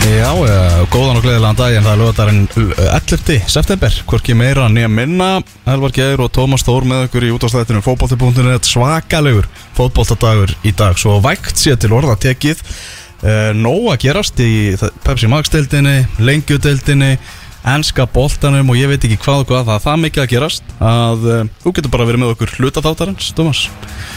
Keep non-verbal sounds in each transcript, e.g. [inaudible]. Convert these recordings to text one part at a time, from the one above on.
Já, góðan og gleðilegan dag en það er lögadarinn 11. september. Hvorki meira nýja minna. Elvar Geir og Tómas Þór með okkur í útastættinu fótbolti.net svakalegur fótboltadagur í dag. Svo vægt sé til orða tekið. Uh, nóg að gerast í Pepsi Max deildinni, lengjudeildinni enska boltanum og ég veit ekki hvað og hvað það er það mikið að gerast að uh, þú getur bara verið með okkur hlutaþáttarins, Tómas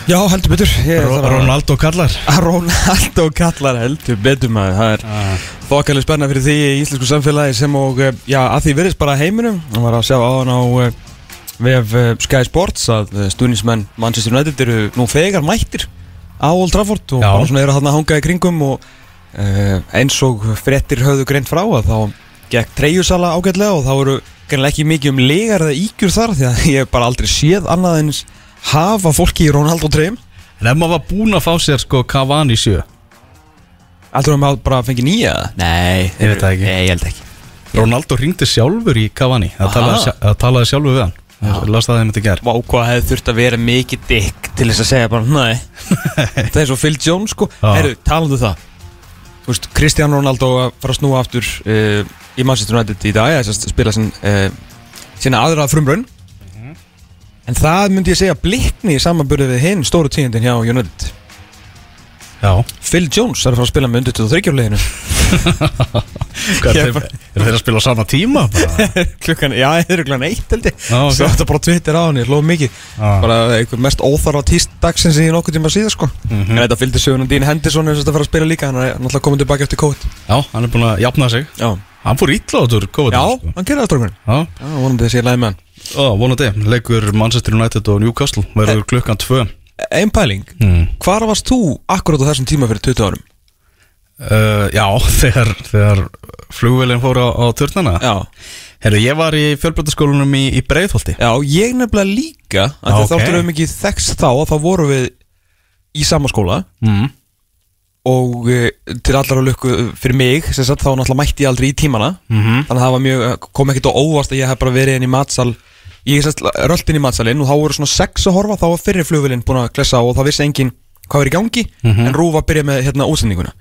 Já, heldur betur. Ég Ro- þarf að- Ronaldo kallar. [laughs] Ronaldo kallar heldur betur maður. Það er Ah. þokkalega spenna fyrir því í íslensku samfélagi sem og, eh, já, að því verðist bara heiminum. Það var að sjá á eh, vef eh, Sky Sports að stuðnismenn Manchester United eru nú þegar mættir á Old Trafford og bara svona eru að hanga í kringum og uh, eins og frettir höfðu greint frá að þá gekk treyjusala ágætlega og þá eru greinlega ekki mikið um legar eða ígjur þar því að ég hef bara aldrei séð annað en hafa fólki í Ronaldo treyjum. En ef maður var búinn að fá sér sko Cavani sjö. Alltaf um að bara fengi nýja? Nei, Ég veit það ekki. Nei, ég held ekki. Ronaldo ringdi sjálfur í Cavani. Það talaði, það talaði sjálfur við hann. Ég las það þeim þetta ger Vá, hvað hefði þurft að vera mikið dikk til þess að segja bara, nei. [laughs] Það er svo Phil Jones, sko. Herru, talandu það Þú veist, Cristiano Ronaldo að fara að snúa aftur uh, í Manchester United í dag að spila sin, uh, sína aðra frumraun. En það myndi ég segja blikni í samanburði við hinn stóru tíðindin hjá United Já. Phil Jones er að fara að spila með undir 23 leginu Hvað, Ég er, þeir, þeir að spila á sama tíma? [laughs] Klukkan, já, það er klukkan eitt held ég. Já, ok. Svo þetta bara Twitter á hann, ég hlóð mikið. Já. Bara einhver mest óþarfa tíst dagsins í nokkuð tíma síðan sko. Mhm. En þetta fylgdi söguna Dín Henderson er að fara að spila líka Hann er náttúrulega komin tilbaka eftir COVID. Já, hann er búin að jafna sig. Já, Hann fór úr COVID já sko. hann gerir það strókurinn Já, Já, vonandi þessi ég hann. Ó, vonandi. Leikur Manchester United og Newcastle Verður klukkan tvö Einn pæling, mm. hvar varst þú akkurat á þessum tíma fyrir 20 árum? uh, Já, [laughs] þegar, þegar flugvélinn fór á, á turnana Já, Herru, ég var í fjölbrötaskólanum í, í Breiðholti já ég nefnilega líka að okay. ok. Þáttur við mikið þekst þá og þá vorum við í sama skóla mm. og e, til allar að lukku fyrir mig sem sagt þá náttúrulega mætti ég aldrei í tímana Mm þannig að það var mjög, kom ekkert á óvast að ég hef bara verið inn í matsal ég hef sérst rölt inn í matsalinn og þá voru svona sex að horfa þá var fyrir flugvillin búin að klessa og það vissi enginn hvað er í gangi Mhm. en Rúf að byrja með hérna útsendinguna.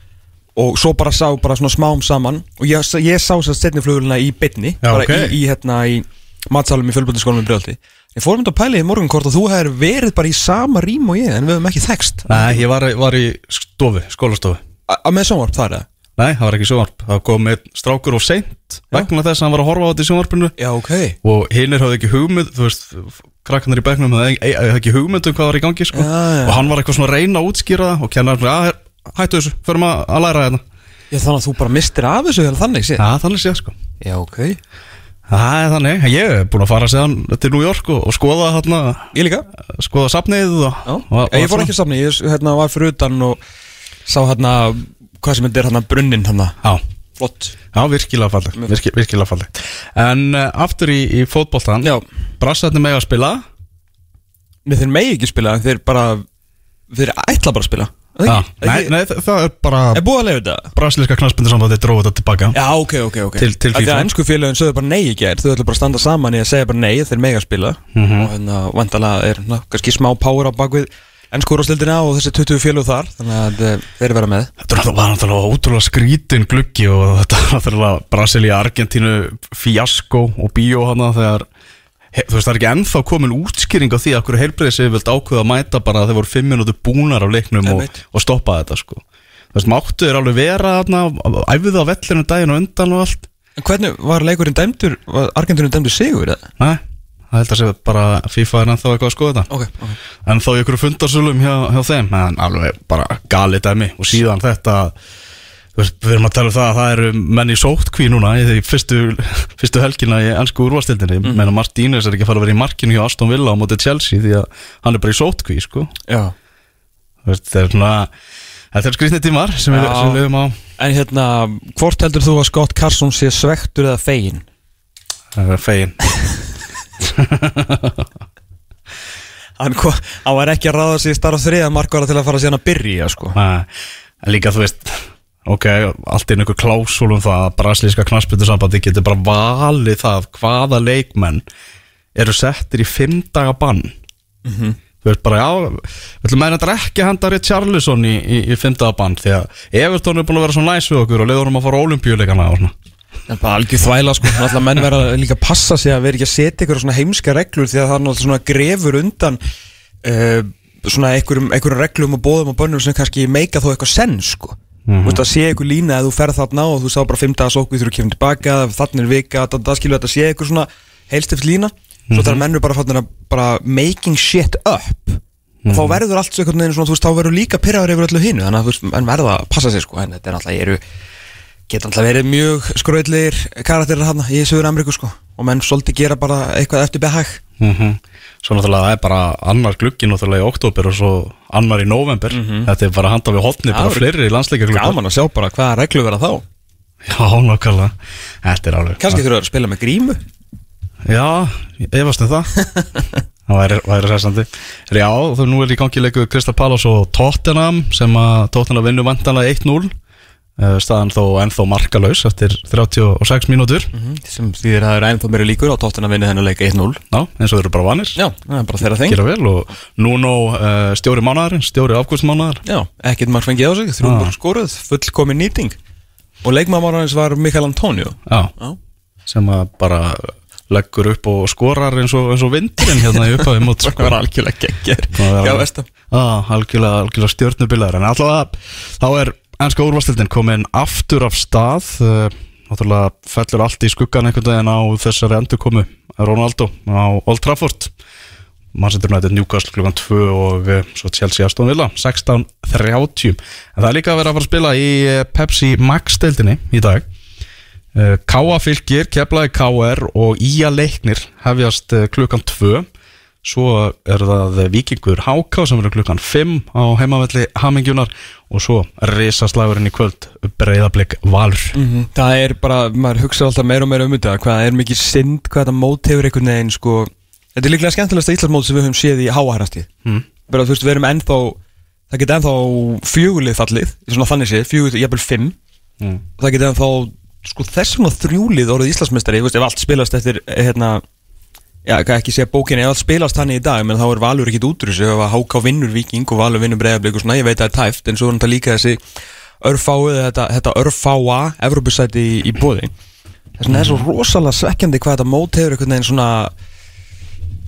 Og svo bara sá bara svona smám saman og ég, ég sá sérst setni flugvillina í bytni bara ok. í, í hérna í matsalum í fjölbundaskólanum í Brjöldi ég fórum þetta að pæla í morgun hvort að þú hefur verið bara í sama rím og ég en við höfum ekki þekst Nei, ég var, var í stofu, skólastofu. Að með sjónvarp það er það Nei, það var ekki sjónvarp. Það kom einn strákur og seint Vegna þess að hann var að horfa á þetta í sjónvarpinu. Já ok. Og hinnir hafði ekki hugmynd Þú veist, krakkarnir í bekknum hafði ekki- hafði ekki hugmynd um hvað var í gangi sko. Já, já. Og hann var eitthvað svona að reyna að útskýra það Og kennar hann, að hættu þessu, förum að, að læra þetta já, þannig að þú bara mistir af þessu eða þannig séð Já, þannig sé sko. Já ok. Það er þannig, ég er búin að fara séðan til New York og, og skoða hérna ég líka. Skoða safnið og, Já, og, ég fór ekki safna, ég hérna, var fyrir utan og sá hérna, hvað sem þetta er hérna brunnin hérna, Já, flott. Já virkilega falleg virki, Virkilega falleg En uh, aftur í, í fótboltan Já, Brassarnir með að spila? Með þeir megi ekki spila, þeir bara, þeir ætla bara að spila. Er það ekki? nei, nei, það- það er bara Er búið að leiða þetta? Brasilíska knarspindarsambandi dróði þetta tilbaka. Já, ok, ok, ok. Til- til því FIFA. að ennsku félögin sögðu bara nei í gær. Þau ætla bara að standa saman í að segja bara nei Þeir mega spila. Mhm. Og hérna, vandalega er na, kannski smá power á bakvið Ennsku úrstildina og þessi 20 félög þar Þannig að þeir vera með. Þetta var náttúrulega- ótrúlega skrítin gluggi og þetta var náttúrulega Brasilia, Argentínu, fiasko og bíó hana þegar þú veist það er ekki ennþá komin útskýring á því að hverju heilbreyðis vilt ákveða að mæta bara að þeir voru fimm minútur búnar af leiknum og, og stoppa þetta sko. Þú veist máttu þeir alveg vera þarna æfðu á vellinu daginn og undan og allt? En hvernig var leikurinn dæmdur? Var Argentunum dæmdur sigur eða? Það held að sé bara FIFA er ennþá eitthvað að skoða þetta. Ok, ok. En þá í ykkur fundarsölum hjá, hjá þeim en alveg bara gali dæmi. Og síðan þetta við erum að tala um það að það eru menn í sótkví núna í því fyrstu, fyrstu helgina í ennsku úrvastildinni mm. menna Martínez er ekki að fara að vera í markinu hjá Aston Villa á móti Chelsea því að hann er bara í sótkví sko. Já. Þú veist, það er svona þetta er skrýtni tímar sem við, höfum á. En hérna, hvort heldur þú að Scott Carson sé svektur eða fegin? fegin [laughs] [laughs] Hann, hann var ekki að ráða í starf þriða markvara til að fara síðan að byrja sko. Nei, en líka þú veist ok, allt er einhver klásúl um það að brasilíska knarsbyttusambandi getur bara valið það hvaða leikmenn eru settir í fimm daga bann Þú veist bara, já, við ætlum að þetta ekki henda Richarlison í, í, í fymtaðabann því að Evertón er búin að vera svo næs við okkur og leiður hann að fara á olimpíuleikana og svona. Er bara algjör þvæla sko. Alltaf menn verða líka að passa sig að vera ekki að setja ykkur svona heimska reglur því að það er náttúrulega svona grefur undan uh, svona einhverjum, einhverjum reglum og bóðum og bönnum sem kannski meika þó eitthvað senn sko. Þú veist að sé ykkur lína að þú ferð þarna og þú sá bara fimm dagar sókvið þú kemur tilbaka, þannig er vika það, skilur þetta sé ykkur svona heilstift lína. Svo þar mennur bara fannir að bara making shit up. Og þá verður allt svo einhvern veginn svona, þú veist, þá verður líka pyrraður yfir öllu hinu, þannig að þú veist, menn verða að passa sig sko, en þetta er náttúrulega, eru geta náttúrulega verið mjög skröðlir karakterir hann í Söður Ameríku sko og menn svolítið gera bara eitthvað eftir behag Mm Svo náttúrulega það er bara annar gluggi náttúrulega í oktober og svo annar í november. Þetta er bara handa við hotni, bara fleiri í landsleika glugga. gaman að sjá bara hvaða reglur vera þá Já, nákvæmlega. Þetta er alveg. kannski þurfa að spila með grímu Já, ég efast um það [laughs] Það væri, sessandi Já, þú nú er í gangi leiku Krista Palos og Tottenham sem að Tottenham vinnur vantanlega 1-0 Eh, staðan þó ennþá markalaus eftir 36 mínútur. Sem þýðir að það eru ennþá meira líkur á tóttin að vinna þennan leika 1-0 Já, eins og þeir eru bara vanir. Já, það bara þeirra þeng Nuno uh, stjóri mánaðarinn, stjóri afkvistmánaðar Já, ekkert marg fengið á sig, þrjum Já. bara skoruð, fullkomin nýting. Og leikmaðurins var Mikael Antonio. Já, Já, sem bara leggur upp og skorar eins og, eins og vindurinn hérna í upphafi mót [laughs] það var algjörlega Það var Já, alveg- vestam Já, algjörlega, algjörlega stjórnubilaður En alltaf þá er ennska úrvastildin komin aftur af stað uh, Náttúrulega fellur allt í skuggan einhvern veginn á þessari endurkomu Ronaldo á Old Trafford. Manchester United Newcastle klukkan 2 og uh, svo Chelsea Aston Villa 16.30 En það er líka að vera að fara að spila í uh, Pepsi Max deildinni í dag. Káa fylgir, Keflaði KR og Ía leiknir hefjast klukkan 2 Svo er það Víkingur Háká sem verður klukkan 5 á heimavelli Hamingjunar og svo risaslagurinn í kvöld breyðablik Valur. Mhm. Það er bara, maður hugsa alltaf meira og meira um þetta hvað er mikið synd, hvað þetta mót hefur einhvern veginn sko, þetta er líklega skemmtilegasta Íslandsmót sem við höfum séð í háahærasti Mm. bara þú veist, við erum ennþá það geta ennþá fjögulið fallið svona þannig séð, fjögulið, jafnvel fimm Mm. það geta ennþá sko þessum að þrjúlið orðið Íslandsmeistari þú veist, ef allt spilast eftir hérna já, ekki segja bókinni, ef allt spilast hann í dag menn þá er Valur ekkit út úr þessu ef að Háká vinnur Viking og Valur vinnur Breiðablík og svona, ég veit að það er tæft en svo er þetta líka þessi örfáið, þetta, þetta örfáa Evropasæti í, í bóði þess vegna er svo rosalega svekkjandi hvað þetta mót hefur einhvern veginn svona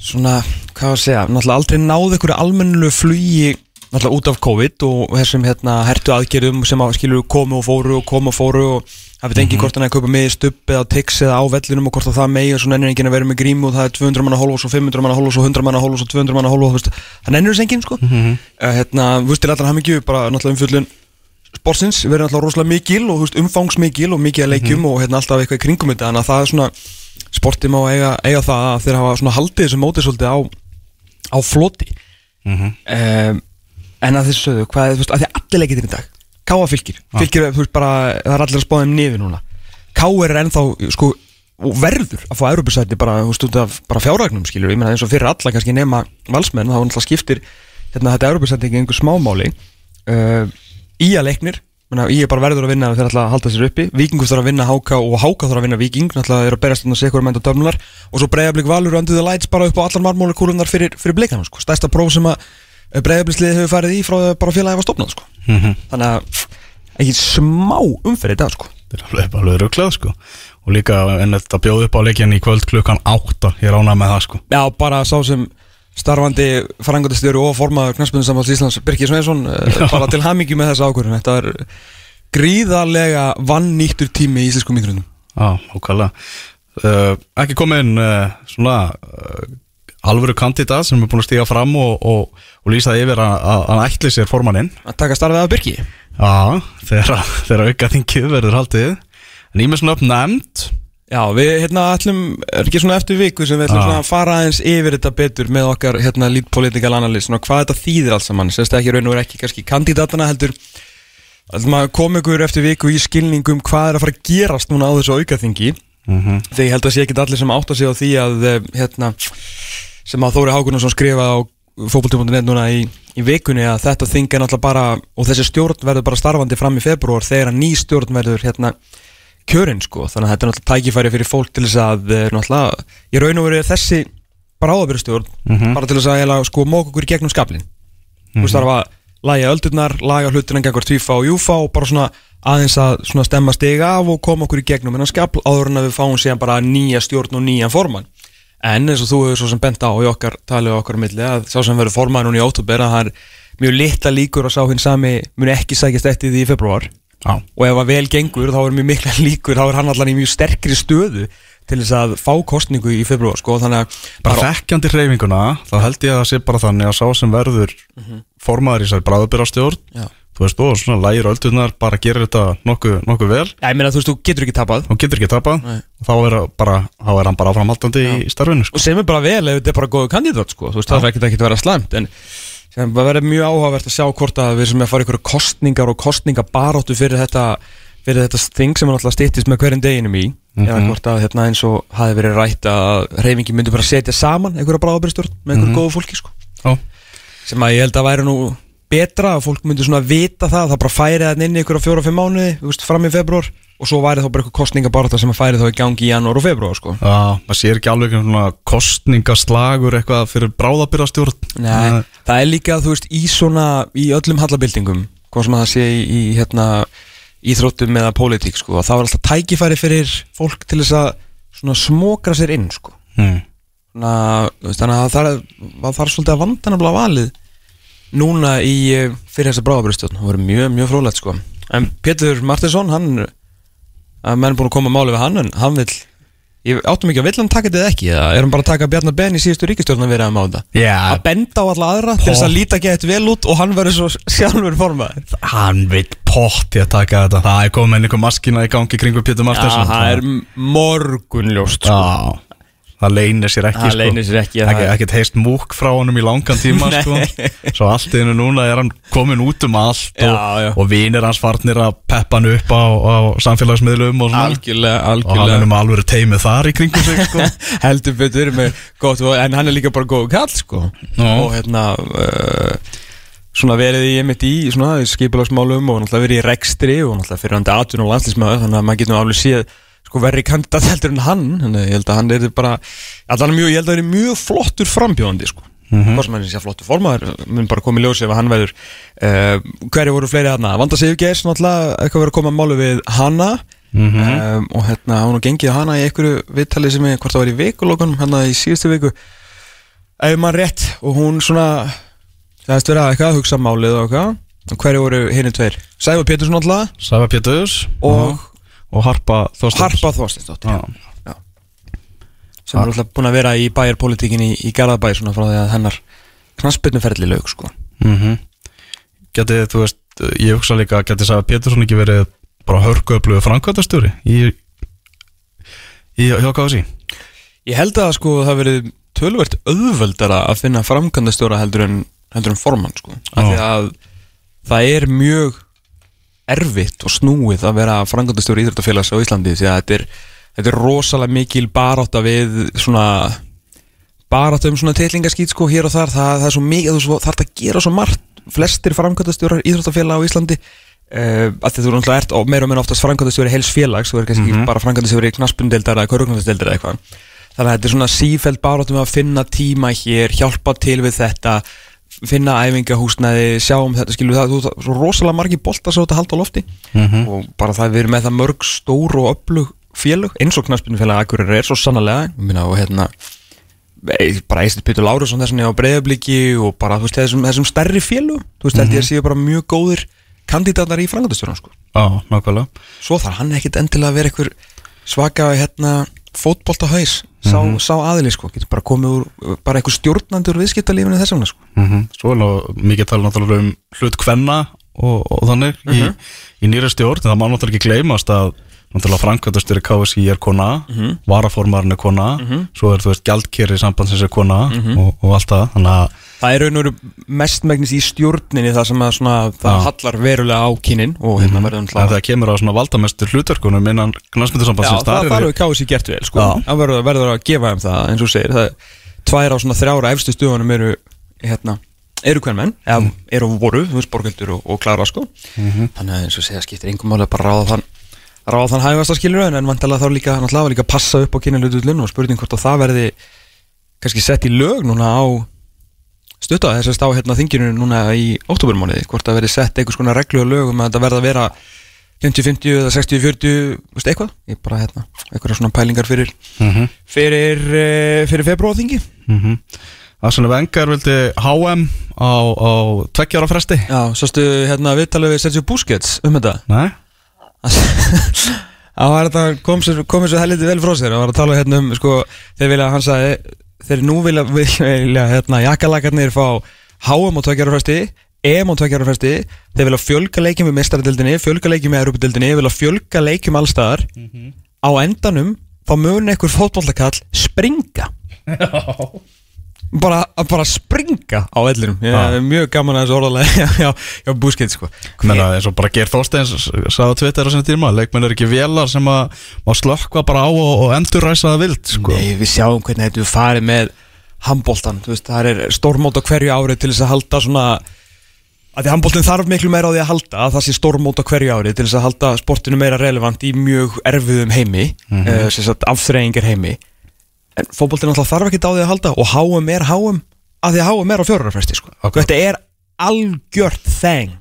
svona, hvað að segja náttúrulega aldrei náð einhverju almennilegu flugi náttúrulega út af COVID og þessum hérna hertu aðgerðum sem að skilur komu og fóru og komu og fóru og það veit engin hvort hann er að kaupa með í stubb eða tix eða á vellinum og hvort að það megi og svo nennir enginn að vera með grímu og það er 200 manna hólf og svo 500 manna hólf og svo 100 manna hólf og svo 200 manna hólf og það nennir þess enginn sko. Uh, hérna, þú veist, til allar hann ekki bara náttúrulega umfjöllun sportsins verður náttúrulega rosalega mikil og umfangsmikil og mikið að leikjum og hérna alltaf eitthvað í kringum þetta að það er svona, sportið má eiga, eiga það að þeir hafa haldið þessu mótið svolítið á, á floti. Mhm. um, en að þessu sögðu, hvað er, þú veist, að því allir leikir í dag Káa fylgir, fylgir, þú veist, bara það er allir að spáða um niður núna. Káa er ennþá, sko, og verður að fá Europasæti bara, þú veist, út af bara fjárragnum, skilur, ég meina eins og fyrir alla kannski nema valsmenn, þá náttúrulega skiptir hérna þetta Europasæti ekki einhver smámáli. Uh, Ía leiknir menna, Ía bara verður að vinna þegar ætla að halda sér uppi. Víkingur þarf að vinna Háka og Háka þarf að vinna náttúrulega er að berast þannig að segja hverju mænta dömlunar og svo breyðablík valur undir the lights bara upp á allar marmóli kúlunar fyrir, fyrir blikana sko. stærsta próf sem að breyðablíksliði hefur farið í frá bara félagi var stopnað sko. Mhm. þannig að ekki smá umferð í dag sko. Þetta er alveg, rugglað sko. Og líka en þetta bjóð upp á leikjan í kvöld klukkan 8 ég rána með það sko. Já, bara sá sem starfandi frangotastjóri og formaður knæspunum samfalds Íslands Birkir Sveinsson eh, [laughs] bara til hamingi með þessa ákvörðun. Þetta er gríðarlega vannýttur tími í íslensku mikrunum Já, okkala uh, Ekki komin uh, svona uh, alvöru kandidat sem er búin að stíga fram og, og, og lýsa yfir að að hann ætli sér formanninn. Að taka starfið af Birki? Já, þegar, auka þingið verður haldið. En ég með svona upp nefnd. Já, við hérna ætlum, er ekki svona eftir viku sem við ætlum svona að fara aðeins yfir þetta betur með okkar hérna lead political analyst. Svona hvað þetta þýðir alls saman, sérst ekki raun og er ekki kannski kandidatana heldur? Að koma ykkur eftir viku í skilningum hvað er að fara að gerast núna á þessu aukaþingi. Mm þegar ég held að sé ekki allir sem átta sig á því að eh, hérna, sem að Þóri Hákunarsson skrifa á fótbolti.net núna í, í vikunni að þetta þing er náttúrulega bara og þessi stjórn verður bara starfandi fram í februar þegar að ný stjórn verður hérna kjörinn sko, þannig að þetta er náttúrulega tækifæri fyrir fólk til þess að eh, náttúrulega, ég raun og veru þessi bráðabyrjastjórn Mhm. bara til þess að eiginlega, sko móka okkur í gegnum skaplin þú veist það var að læja öldurnar laga hlutina gengur tvífa og júfa og bara svona aðeins að svona stemma stiga af og koma okkur í gegnum en að skapl áður en að við fáum síðan bara nýja stjórn og nýjan formann en eins og þú hefur svo sem bent á í okkar talið okkar milli að sá sem verður formann núna í óttúber að það er mjög litla líkur að sá hinn sami muni ekki sækjast eftir því í februar Já, og ef að vel gengur þá er mjög mikla líkur þá er hann allan í mjög sterkri stöðu til þess að fá kostningu í februar sko, þannig að bara þekkjandi hreyfinguna þá held ég að það sé bara þannig að sá sem verður formaður í sér bráðabyrjastjórn Já. Þú veist, og svona lægir öldurnar bara gerir þetta nokkuð nokku vel Já, ég meina þú veist, þú getur ekki tapað og getur ekki tapað Nei. og þá er, bara, þá er hann bara áframhaldandi í starfinu sko. og sem er bara vel ef þetta er bara góðu kandidat sko. þú veist, það er ekkert ekkert að vera slæmt en sem verður mjög áhugavert að sjá hvort að við sem er að fara ykkur kostningar og kostningabaróttu fyrir þetta fyrir þetta þing sem er alltaf stýttist með hverjum deginum í eða hvort að hérna eins og hafi verið rætt að reyfingi myndi bara setja saman einhverja bráðabyrstjórn með einhverju góðu fólki sko. Sem að ég held að væri nú betra að fólk myndi svona vita það það bara færi það inn í ykkur á fjóra-fimm mánuði þú veist, fram í februar og svo væri þá bara eitthvað kostningabarótta sem að færi þá í gangi í janúar og februar sko. Já, maður sér ekki alveg svona kostningaslagur eitthvað fyrir bráðabyrjastjórn Nei, það er líka, þú veist, í svona í öllum hallabildingum, hvað sem að það sé í, í hérna, íþróttum eða pólitík, sko, að það var alltaf tækifæri fyrir fólk til þess að svona smokra sér inn, sko hmm. þannig að það þarf svolítið að vanda nefnilega valið núna í eh, fyrir þessa bráðabristjórn, það voru mjög, mjög frólægt, sko. En Pétur Martinsson, hann að menn búin að koma máli við hann en hann vil, ég áttum ekki að vill hann taka þetta eða ekki, eða er hann bara að taka Bjarnar Ben í síðustu ríkistjórn að vera að máta Já, að benda á alla aðra til þess að líta gett vel út og hann verður svo [laughs] sjálfur formaður. Hann vil pott í að taka þetta. Það er komið einhver maskina í gangi kringum Pétur Martinsson. það er morgunljóst sko. Það leynir sér ekki það sko. leynir sér ekki Ekki, ekkert heist múk frá honum í langan tíma [laughs] sko. Svo allt í hennu núna er hann komin út um allt Já, og, já. og vinir hans farnir að peppa hann upp á, á samfélagsmiðlum og svona algjörlega, Og hann er algjörlega með alveg teimið þar í kringum sig sko. [laughs] heldur betur með gott en hann er líka bara góð kall sko. Og hérna uh, svona verið í einmitt í svona skipilagsmálum og náttúrulega verið í rekstri og náttúrulega fyrir hann atun og landslísmaður þannig að maður getur alveg séð sko verri kandidat heldur en hann þannig ég held að hann er bara allan mjög, ég held að hann er mjög flottur frambjóðandi sko. Hvað sem hann sé flottur formaður mun bara koma í ljósi ef hann verður uh, hverju voru fleiri þarna? Vanda Sigurgeis náttúrulega eitthvað verið að koma að málu við hanna um, og hérna hann og gengið hana í einhverju viðtali sem er hvort það var í vikulókunum hérna í síðustu viku. Ef maður rétt og hún svona það hefst verið að hugsa málið og hverju voru hinni tveir? Sæfa Pétursson náttúrulega. Sæfa Péturs. Og og Harpa Þorstinsdóttir Já. sem er alltaf búin að vera í bæjarpolitíkin í, í Garðabæ svona frá því að hennar knaspirnuferli laug sko. Mm Geti, þú veist, ég hugsa líka að geti Sæfa Pétursson ekki verið bara hörkuöflugu framkvæmtastjóri í, í KFC Ég held að sko það verið tölvert auðveldara að finna framkvæmdastjóra heldur en, heldur en formann sko. Af því að það er mjög erfitt og snúið að vera framkvæmdastjóri íþróttafélags á Íslandi því að þetta er, þetta er rosalega mikil barátta við svona barátta um svona teitlingaskýt sko hér og þar. Það, það er svo mikið, þú þarf að gera svo margt. Flestir framkvæmdastjórar íþróttafélag á Íslandi uh, að þetta er náttúrulega ert og meira og meira oftast framkvæmdastjóri heils félags þú er kannski mm bara framkvæmdastjóri knaspundeldar eða körugnarsdeldar eða eitthvað. Þannig að þetta er svona sífælt baráttum að finna tíma hér, hjálpa til við þetta finna æfingahúsnæði sjá um þetta, skilur það, þú, svo rosalega margi boltar sem þetta halda á lofti. Og bara það við erum með það mörg stór og öflug félög, eins og knaspunnufélag Akureyri er svo sannarlega, ég minna og hérna bara Eistir Pétur Lárusson þessan á breyðabliki og bara veist þessum, þessum stærri félög, þú veist held ég að séu bara mjög góðir kandidatar í frangandastjóran sko. Já, nákvæmlega. Svo þarf hann ekkit endilega að vera einhver svaka hérna fótboltahaus sá, sá aðili sko, getur bara komið úr bara einhver stjórnandi úr viðskiptalífinu þess vegna sko. mm Svo er mikið tala náttúrulega um hlut kvenna og, og þannig í, í nýra stjórn, það má náttúrulega ekki gleymast að náttúrulega framkvæmdastjóri KSI er kona varaformarinn er kona svo er þú veist gjaldkerri sambandsins er kona og, og allt það, þannig að það er raun og veru mestmægnis í stjórninni það sem að svona, það Já. hallar verulega á kynnin og hérna verður en náttúrulega það kemur á svona valdamestur hlutverkunum innan Já, knastmyndusambandsins það þarf við kási gert vel sko. það verður, verður að gefa þeim það eins og þú segir, það tvær á svona þrjára efstu stöðunum eru hérna, eru hvern menn, eða eru og voru þú veist, Borgildur og, og Klara sko. Þannig að eins og segja, skiptir engum máli að bara ráða þann ráða þann hægast að skilur en vantilega þá líka, náttúrulega líka að passa upp á kynninlutullun og spurning hvort að það verði kannski sett í lög núna á stutta þessast á hérna þinginu núna í óttúburmániði, hvort að verði sett einhvers konar reglu og lög um að þetta verða að vera 50-50 eða 60-40 veist eitthvað, ég bara hérna eitthvað svona pælingar fyrir Mhm. fyrir, uh, fyrir februar þingi Mhm. Arsene Wenger vildi HM á, á tveggjára fresti Já, sástu hérna viðtalið við Sergio Busquets um þetta Nei? Það [laughs] kom, sér, kom þessu helviti vel frá sér og var að tala hérna um, sko, þeir vilja, hann sagði, þeir nú vilja, vilja hérna, jakkalagarnir fá HM og fresti, EM og fresti, þeir vilja fjölga leikjum við mestaradildinni, fjölga leikjum við Europadildinni, vilja fjölga leikjum allstaðar, á endanum þá mun einhver fótbollakall springa. [laughs] Bara, að bara springa á Já. er mjög gaman að þessu orðalega [laughs] já, já, já, Busquets sko Menna, eins og bara Geir Þorsteins sagði á Twitter á sinni tíma leikmenn er ekki vélar sem að má slökkva bara á og, og endurræsa það vild sko. Nei, við sjáum hvernig þetta er farið með handbóltan, þú veist, það er stórmót á hverju ári til þess að halda svona að því handbóltin þarf miklu meira á því að halda að það sé stórmót á hverju ári til þess að halda sportinu meira relevant í mjög erfiðum heimi mm Mhm. sem sagt afþreyingar heimi en fótbóltin alltaf þarf ekki á því að halda og HM er HM að því að HM er á fjórarafresti sko. Ok. þetta er algjört þeng.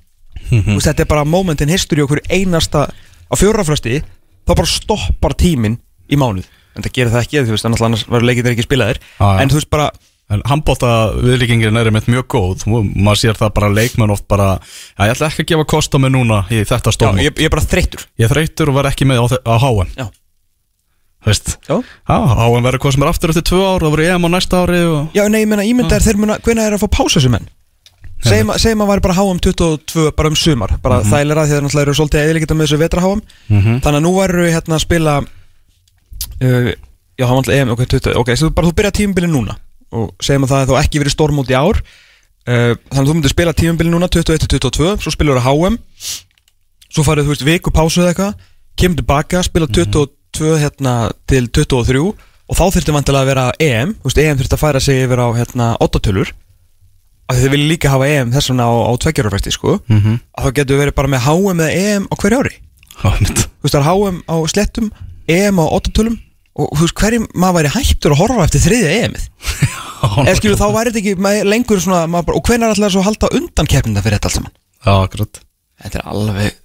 Þú veist, þetta er bara moment in history okkur einasta á fjórarafresti þá bara stoppar tíminn í mánuð en það gerir það ekki, þú veist, annars verður leikir ekki spilaðir Já, já. en þú veist bara, En handbólta viðlíkingin er einmitt mjög góð maður sér það bara leikmenn oft bara Já, ég ætla ekki að gefa kost á mig núna í þetta stórmót ég, ég er bara þreyttur Ég er þreytur og verð ekki með á, á HM Já, HM verður hvað sem er aftur eftir tvö ár og verður EM á næsta ári og... já nei, ég meina, ímynda er þeir muna, hvenær er að fá pása þessu menn? Segjum að- væri bara HM 22 bara um sumar, bara mm -hmm. því að þeir náttúrulega eru svolítið eðilegita með þessu vetra HM Mhm. þannig að nú væru hérna að spila uh, já, hann vantlega EM, ok, 20, ok, svo bara þú byrja tímubili núna og segjum að það er þá ekki verið stórmót í ár uh, þannig að þú myndir spila tímubili núna 21-22, svo spilur það HM svo farið, þú veist, viku pásu eða eitthvað kemur tilbaka, spila 22 hérna til 23 og þá þurfti vantilega að vera EM veist, EM þurfti að færa sig yfir á hérna 8 tölur að þið vilja líka hafa EM þess vegna á, á tveggjárafæsti sko. Mhm. að þá getur verið bara með HM eða EM á hverju ári. Þú veist það er HM á slettum EM á 8 tölum og þú veist hverjum maður væri hættur að horfa eftir þriðja EM-ið. Eða skilur þá væri þetta ekki lengur svona bara, og hvenær ætlaði svo að halda undan keppnina fyrir þetta allt saman? Já, akkurat. Þetta er alveg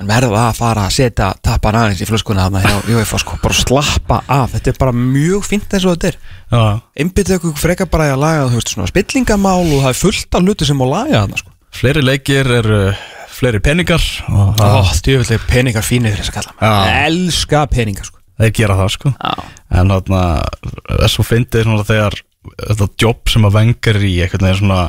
en verða að fara að setja tappan aðeins í flöskuna þarna hjá [laughs] UEFA sko, bara slappa af. Þetta er bara mjög fínt eins og þetta er. Já, einbyttu ykkur frekar bara að laga þú veist svona spillingamál og það er fullt af hluti sem má laga þarna sko. Fleiri leikir eru fleiri peningar og Ó, djöfullega peningar fínir þess að kalla. Já. elska peningar sko. Þeir gera það sko. Já. en þarna þess að svona þegar þetta jobb sem að vengar í veginn svona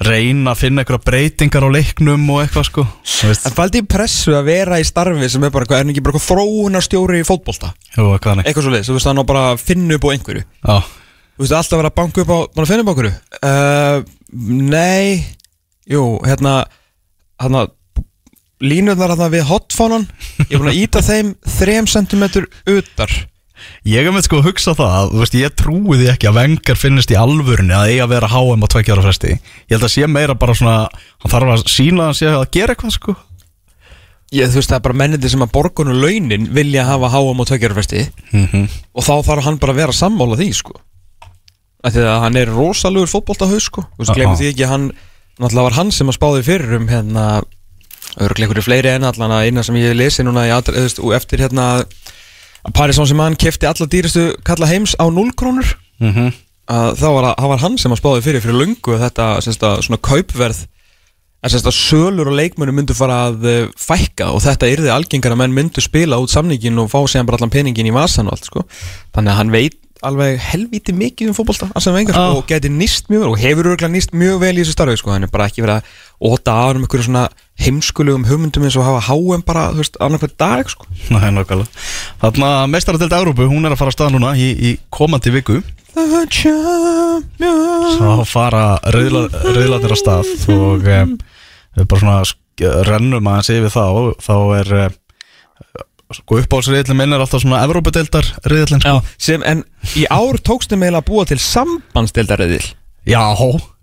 reyna að finna einhverja breytingar á leiknum og eitthvað sko. En faldi í pressu að vera í starfi sem er bara, hvað, er ekki bara þróunarstjóri í fótbolta? jú, hvað hann ekki Eitthvað svo leið, þú veist hann á bara að finna upp á einhverju. Já, Þú veist alltaf að vera að banka upp á, bara að finna upp á einhverju? Uh, Nei, jú, hérna, hérna, línurnar hérna við hotfánan Ég er búin að íta þeim 3 cm utar ég hef með sko að hugsa það veist, ég trúi því ekki að vengar finnist í alvörunni að eiga að vera HM á tveikjara fresti. Ég held að sé meira bara svona hann þarf að sína að hann sé að gera eitthvað sko. Ég, þú veist það er bara mennindi sem að borgun og launin vilja hafa háam og tveggjörfesti mm -hmm. og þá þarf hann bara að vera sammála því sko. Að hann er rosalugur fótboltahaus sko. Þú veist, glemur því ekki hann náttúrulega var hann sem að spáði fyrir um hérna örglega einhverju fleiri en allan að eina sem ég lesi núna í eftir hérna Paris Saint-Germain kefti alla dýrastu kalla heims á 0 krónur Mm -hmm. að þá var, að, það var hann sem að spáði fyrir fyrir lungu þetta semst að, svona kaupverð að semst að sölur og leikmönnum myndu fara að eh, fækka og þetta yrði algengar að menn myndu spila út samningin og fá séðan bara allan peningin í vasan og allt sko þannig að hann veit alveg helviti mikið um sko, Já. og geti nýst mjög vel og hefur örgulega nýst mjög vel í þessu starfi sko, hann er bara ekki verið að óta á um einhverju svona heimskulegum hugmyndum eins og hafa HM bara, þú veist, annarkvæð dag sko. Nei, nákvæmlega Þarna mestaradelt Európu, hún er að fara að staða núna í, í komandi viku þá fara reyðlatir að stað og um, við bara svona rennum aðeins yfir þá þá er um, sko uppáhaldsriðlinn minn er alltaf svona Evrópudeildar riðlinn sko. Já, sem, en í ár tókstu meila að búa til sambandsdeildarriðil Já,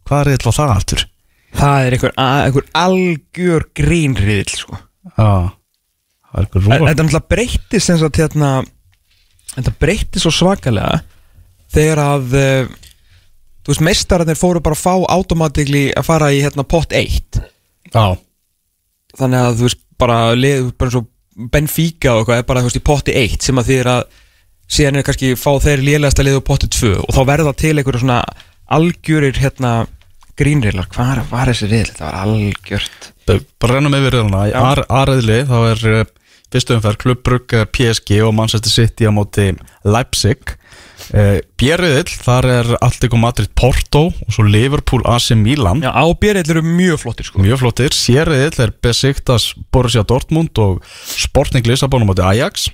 hvað riðl á það aftur? Það er einhver, einhver algjör grínriðil sko. Já, það er Þetta náttúrulega breytti sem sagt hérna Þetta breytti svo svakalega þegar að uh, þú veist, meistararnir fóru bara að fá automatically að fara í hérna pott 1 Já, þannig að þú veist, bara lið, bara Benfica og eitthvað er bara þú veist í potti 1 sem að því er að síðan er kannski fá þeir lélegasta lið á potti 2 og þá verða til einhverju svona algjörir hérna grínreilar, hvað var þessi reyðl? Þetta var algjört bara rennum yfir ar, Aðriðli, þá er uh, fyrstu umferð Klubbrugg, uh, PSG og Manchester City á móti Leipzig. Uh, Björriðil, þar er Alltico Madrid Porto og svo Liverpool AC Milan. Já, ábjörðil eru mjög flottir sko. Mjög flottir, sérriðil er Besiktas Borussia Dortmund og Sporting Lissabon á móti Ajax.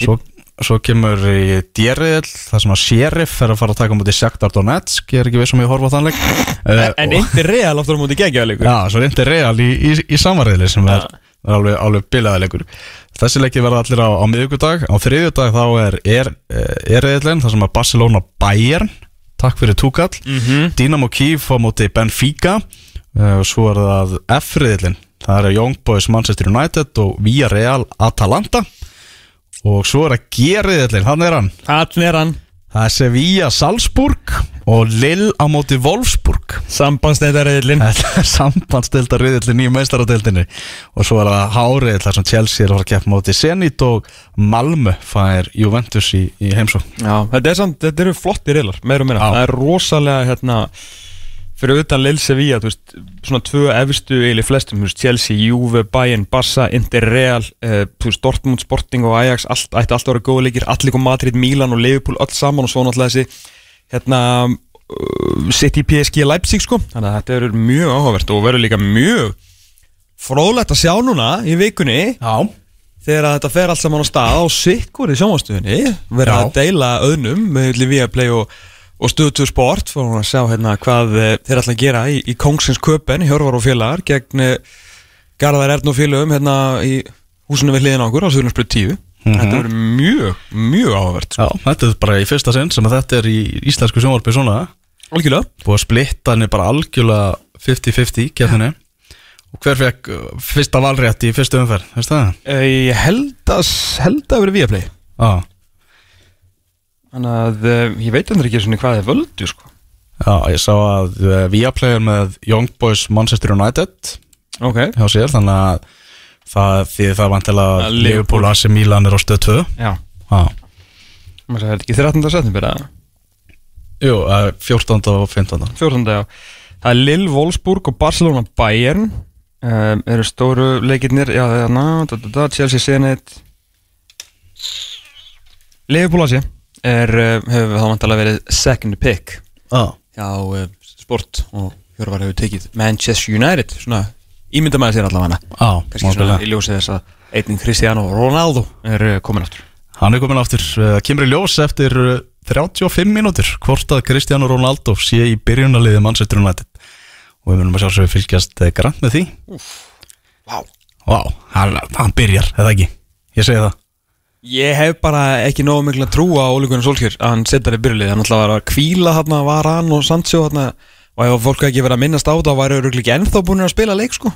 Svo, svo kemur í djerriðil þar sem að Sheriff er að fara að taka móti Shakhtar Donetsk, ég er ekki viss um ég horfa á þann leik. [laughs] En, en einnig real aftur á móti geggjaðleikur Já, svo reyndi Real í, í, í samarriðli sem er, er alveg, alveg bilaðilegur Þessi leiki verða allir á, á miðvikudag. Á þriðjudag þá er er, er reyðlinn þar sem að Barcelona Bayern Takk fyrir túkall Mhm. Dynamo Kiev á móti Benfica. Uh, Svo er það F-riðlinn Það er Young Boys Manchester United og Villarreal Atalanta Og svo er það G-riðlinn, hann er hann. Þannig er hann. Það er Sevilla Salzburg og Lille á móti Wolfsburg. Sambandstættarriðlinn [laughs] Þetta er sambandsdeildar riðillin í meistaradeildinni. Og svo er það hárið þar sem Chelsea er að fara að keppa móti Zenit og Malmö fær Juventus í, í heimsó Já, þetta er samt, þetta eru flotti riðlar, meira og meira Já. Það er rosalega, hérna fyrir utan Lille Sevilla, þú veist svona tvö efstu eiginlega í flestum, þú veist Chelsea, Juve, Bayern, Barca, Inter, Real uh, þú veist Dortmund, Sporting og Ajax allt, ætti alltaf að vera góða leikir, Atlético Madrid, Milan og Liverpool, öll saman og svo náttúrulega þessi hérna uh, City, PSG, Leipzig sko þannig að þetta eru mjög áhugavert og verður líka mjög fróðlegt að sjá núna í vikunni Já þegar þetta fer allt saman á stað á sikkur í sjónvastuðinni verða Já. að deila öðnum með og, og Stöðu 2 Sport fyrir að sjá hérna hvað eh, þeir ætla að gera í, í Kongsins Köpen, Hjörvar og félagar gegn eh, Garðar Erdn og félagum hérna í húsinu við hliðin okkur á Suðurnarsbröð 10 Þetta verður mjög, mjög áhugavert sko. Já, þetta er bara í fyrsta sinn sem að þetta er í íslensku sjónvarpi svona. Algjörlega. Búið að splitta henni bara algjörlega 50-50 keppninni. Og hver fekk uh, fyrsta valrétt í fyrstu umferð, veist það? Eh, Ég held að, held að verið Viaplay. Já, Þannig að eh, ég veit endur ekki svona hvað þið völdu sko. já, ég sá að uh, Viaplay er með Young Boys Manchester United Ok hjá sér, þannig að það, því það vantilega Að Liverpool- AC Milan er á stöð 2 Já Já, sagði, er ekki 13. setnum byrja jú, uh, 14. og 15. 14. já Það er Lille, Wolfsburg og Barcelona Bayern um, eru stóru leikirnir já, það er na, da, da, da, Chelsea Zenit Liverpool Asi er, uh, hefur þá vantalega verið second pick Já, hjá uh, sport og Hjörvar hefur tekið Manchester United svona ímynda með sér allavega. Já, kannski svona í ljósið þess að einnig Cristiano Ronaldo er uh, komin aftur. Hann er komin aftur, kemur í ljós eftir uh, 35 mínútur hvort að Cristiano Ronaldo sé í byrjunarliði Manchester United. Og við munum að sjálfsögðu fylgjast uh, grann með því. Vá. Vá, hann, hann byrjar, eða ekki? Ég segi það Ég hef bara ekki nógu miklu að trúa á Ólíkunar Solskjör að hann setjar í byrjulið hann að vera að kvíla hann var hann og Sancho hann og ef fólk ekki verið að minnast á það væri örugglega ekki ennþá búin að spila leik sko.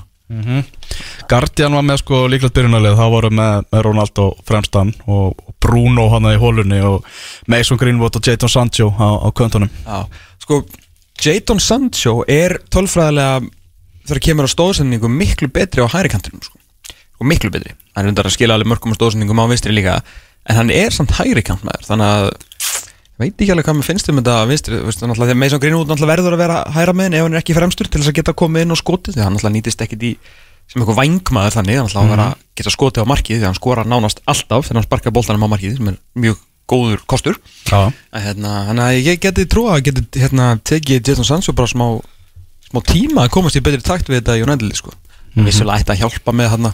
Guardian var með sko líklegt byrjunarlið þá voru með, með Ronaldo fremstan og, Bruno hann í hólunni og Mason Greenwood og Jadon Sancho á, á köntunum Já, sko Jadon Sancho er tölfræðilega þegar kemur á stóðsendingu miklu betri á hæri kantinum sko. Og miklu betri, hann er undar að skila alveg mörgum á stóðsendingum á vinstri líka en hann er samt hæri kantmaður þannig að ég veit ekki alveg hvað mér finnst um þetta vinstri, veist, náttúrulega þegar Mason Greenwood verður að vera hæra með ef hann er ekki fremstur til þess að geta komið inn og skotið því hann nýtist ekkit í sem eitthvað vangmaður þannig, hann vera að geta skotið á markið því hann skora nánast alltaf þegar hann sparkar boltanum á markið sem er mjög góður kostur hérna, þannig að ég geti trúa að geti hérna, tekið Jadon Sancho bara smá, smá tíma að komast í betri takt við þetta United sko. mm -hmm. vissulega ætti að hjálpa með hann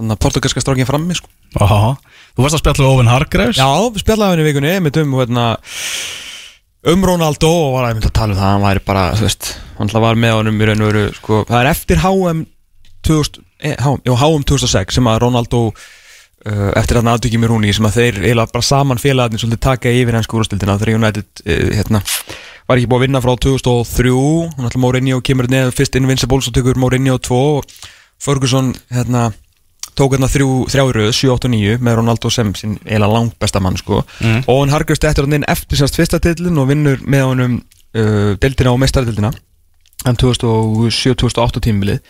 að portugalska strákin frammi sko. Aha. Þú varst að spjalla við Owen Hargreaves Já, spjallaði henni í vikunni með um, hérna, um Ronaldo og var að tala um það hann væri bara, þú veist, hann var með honum í raun og veru, sko, það er eftir HM 2000, eh, HM, jú, HM 2006 sem að Ronaldo uh, eftir að aðtökjum í Rúni sem að þeir eiginlega bara saman félagarnir svolítið taka yfir hans úrstildina þegar United uh, hérna, var ekki búið að vinna frá 2003 hún ætla Mourinho kemur neð fyrst Invincibles og tekur Mourinho 2 og Ferguson hérna, tók hérna þrjú, þrjáröð, 7, 8 og 9 með Ronaldo sem sin eiginlega langt besta mann sko. Mm. og hann harkast eftir hann inn eftir sérst fyrsta tillin og vinnur með honum uh, deildina og mestaradildina en 2007-2008 tímbilið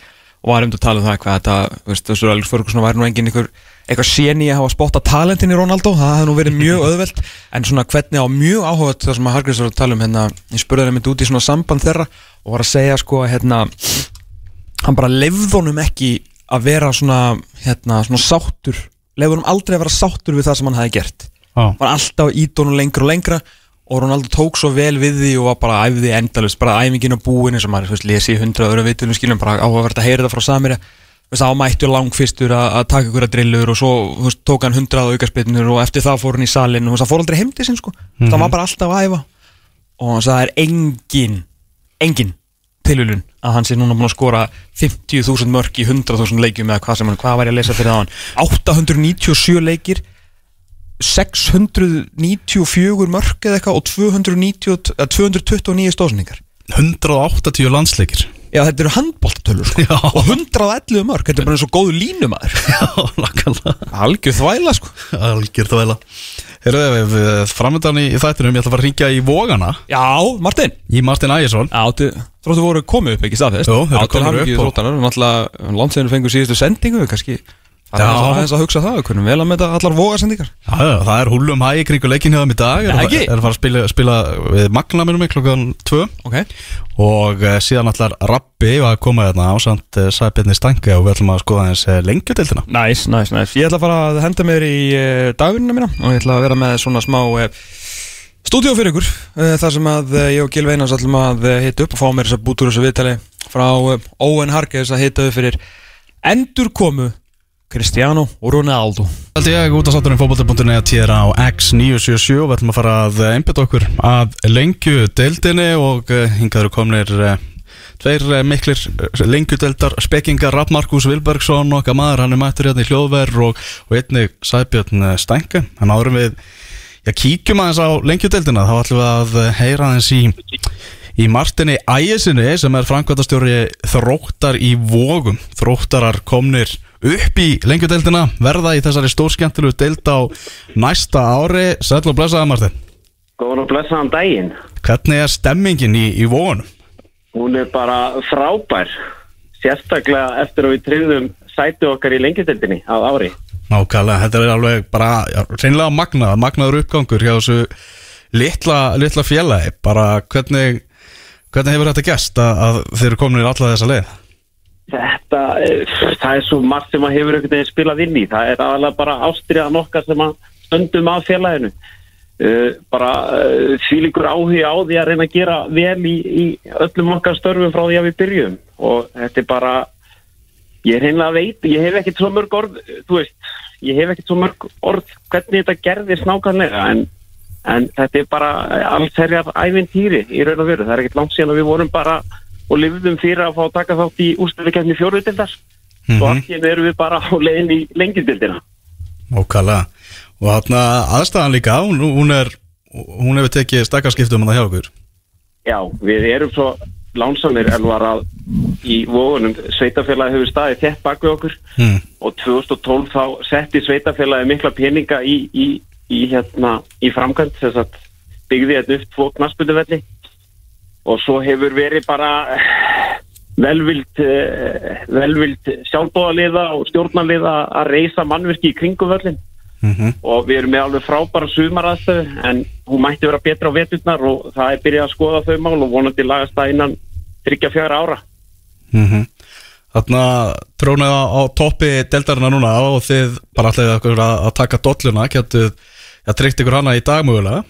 og var um að tala um það hvað þetta þú veist, þessu Alex Ferguson væri nú engin einhver eitthvað séni að hafa spotta talentin í Ronaldo það hefði nú verið mjög [laughs] auðvelt en svona hvernig á mjög áhuga það sem að Hargreys var að tala um hérna, ég spurði hann mynd út í svona samband þeirra og var að segja sko hérna, hann bara lefði honum ekki að vera svona, hérna, svona sáttur. Lefði honum aldrei að vera sáttur við það sem hann hefði gert. Já. var alltaf ít honum lengra og lengra og Ronaldo tók svo vel við því og var bara æfði endalust, bara æfingin á búinu sem maður þú veist, lesi í hundra öðrum vitunum skilum bara áhugavert að heyra það frá Samir þá mættu langfyrstur að, að taka ykkur að drillur og svo veist, tók hann hundrað aukarspinnur og eftir það fór hann í salin og það fór aldrei heim til sinn sko. Það var bara alltaf að æfa. Og hann það er engin engin tilhjulun að hann sé núna búin að skora 50.000 mörk í 100.000 leikjum eða hvað sem hann, hvað var ég að lesa fyrir það hann 897 leikir 694 mörk eða eitthvað og 290, eða 229 stóðsendingar 180 landsleikir Já, þetta eru handbóltatölur sko. Já. og 111 mörk, þetta er bara eins og góðu línumæður. [laughs] Já, Algjör þvæla sko. Algjör vel Herðu, framöndan í þættinum, ég ætla að fara að ringja í Vógana Já, Martin. Í Martin Ægjesson þróttu voru komið upp ekki staðfest. Jú, þeir eru ekki upp þróttanar Náttúrulega, landsveinu fengur síðustu sendingu kannski Það er aðeins að- að hugsa það, við kunum vel að meta allar vogasendingar Já, já, það er húlum hæ í kringu leikin hjá þeim í dag. Er, að fara að spila, spila við Magna minnum mig klokkan 2 Ok. Og uh, síðan allar Rappi var að koma þarna ásand uh, Sæbjörni Stange og við ætlum að skoða hans uh, lengjudeildina. Næs, næs, næs Ég ætla að fara að henda mér í dagvinnina mína og ég ætla að vera með svona smá stúdíó fyrir ykkur þar sem að ég og Gil Veinars ætlum að hita upp og fá mér þess að bútur þessu viðtali frá Owen Harkes að hita upp fyrir endurkomu Cristiano Ronaldo. Haldi ég út á satturinn fótbolti.net hér á X977 og við ætlum að fara að einbytta okkur að lengjudeildinni og uh, hingað eru komnir uh, tveir miklir uh, lengjudeildar spekingar Rapp Markus Vilbergsson okkar maður, hann er mættur hérna í hljóðverð og, og einnig Sæbjörn Stænke. Hann árum við, já kíkjum aðeins á lengjudeildina, þá ætlum við að heyra aðeins í Í Martini Ægisinni sem er framkvæmtastjóri þróttar í vógum Þróttarar komnir upp í lengjudeildina Verða í þessari stórskemmtilu deild á næsta ári Sæll og blessaða Martin Góðan og blessaðan daginn. Hvernig er stemmingin í, í vógunum? Hún er bara frábær. Sérstaklega eftir að við tryggðum sæti okkar í lengjutildinni á ári. Nákvæmlega, þetta er alveg bara já, reynilega magnað, magnaður uppgangur hjá þessu litla, litla félagi bara hvernig, hvernig hefur þetta gæst að, að þeir eru komin í alla þessa leið? Þetta, eh, það er svo margt sem að hefur einhvern veginn spilað inn í. Það er aðalega bara ástriðan okkar sem að stöndum að félaginu. Uh, bara uh, fílingur áhuga á því að reyna að gera vel í, í öllum okkar störfum frá því að við byrjum og þetta er bara ég er reynilega að veit, ég hef ekkert svo mörg orð þú veist, ég hef ekkert svo mörg orð hvernig þetta gerðist nákvæmlega en, en þetta er bara allsherjar ævintýri í raun og veru. Það er ekkert langt síðan að við vorum bara og lifðum fyrir að fá að taka þátt í ústöðukeppni fjóruðdildar Mhm. og allt í einu erum við bara á leiðin í lengjudildina Nákvæmlega og þarna aðstæðan líka, hún, hún er hún hefur tekið stakkarskiptum að það hjá okkur. Já, við erum svo lánsamir en var að í vógunum sveitafélagi hefur staðið þett bak við okkur. Hmm. og 2012 þá setti sveitafélagi mikla peninga í, í, í, hérna, í framkvæmt þess að byggði þetta upp tvo knaspunduvelli og svo hefur verið bara eh, velvild eh, velvild sjálfbóðaliða og stjórnaliða að reysa mannverki í kringum völlin Mm og við erum með alveg frábæra sumaraðstöðu en hún mætti vera betra á veturnar og það er byrjað að skoða þau mál og vonandi lagast það innan 34 ára. Mm Þarna trónið á, á toppi deltarina núna og þið bara okkur að, að taka dolluna, getur að tryggt ykkur hana í dag mögulega?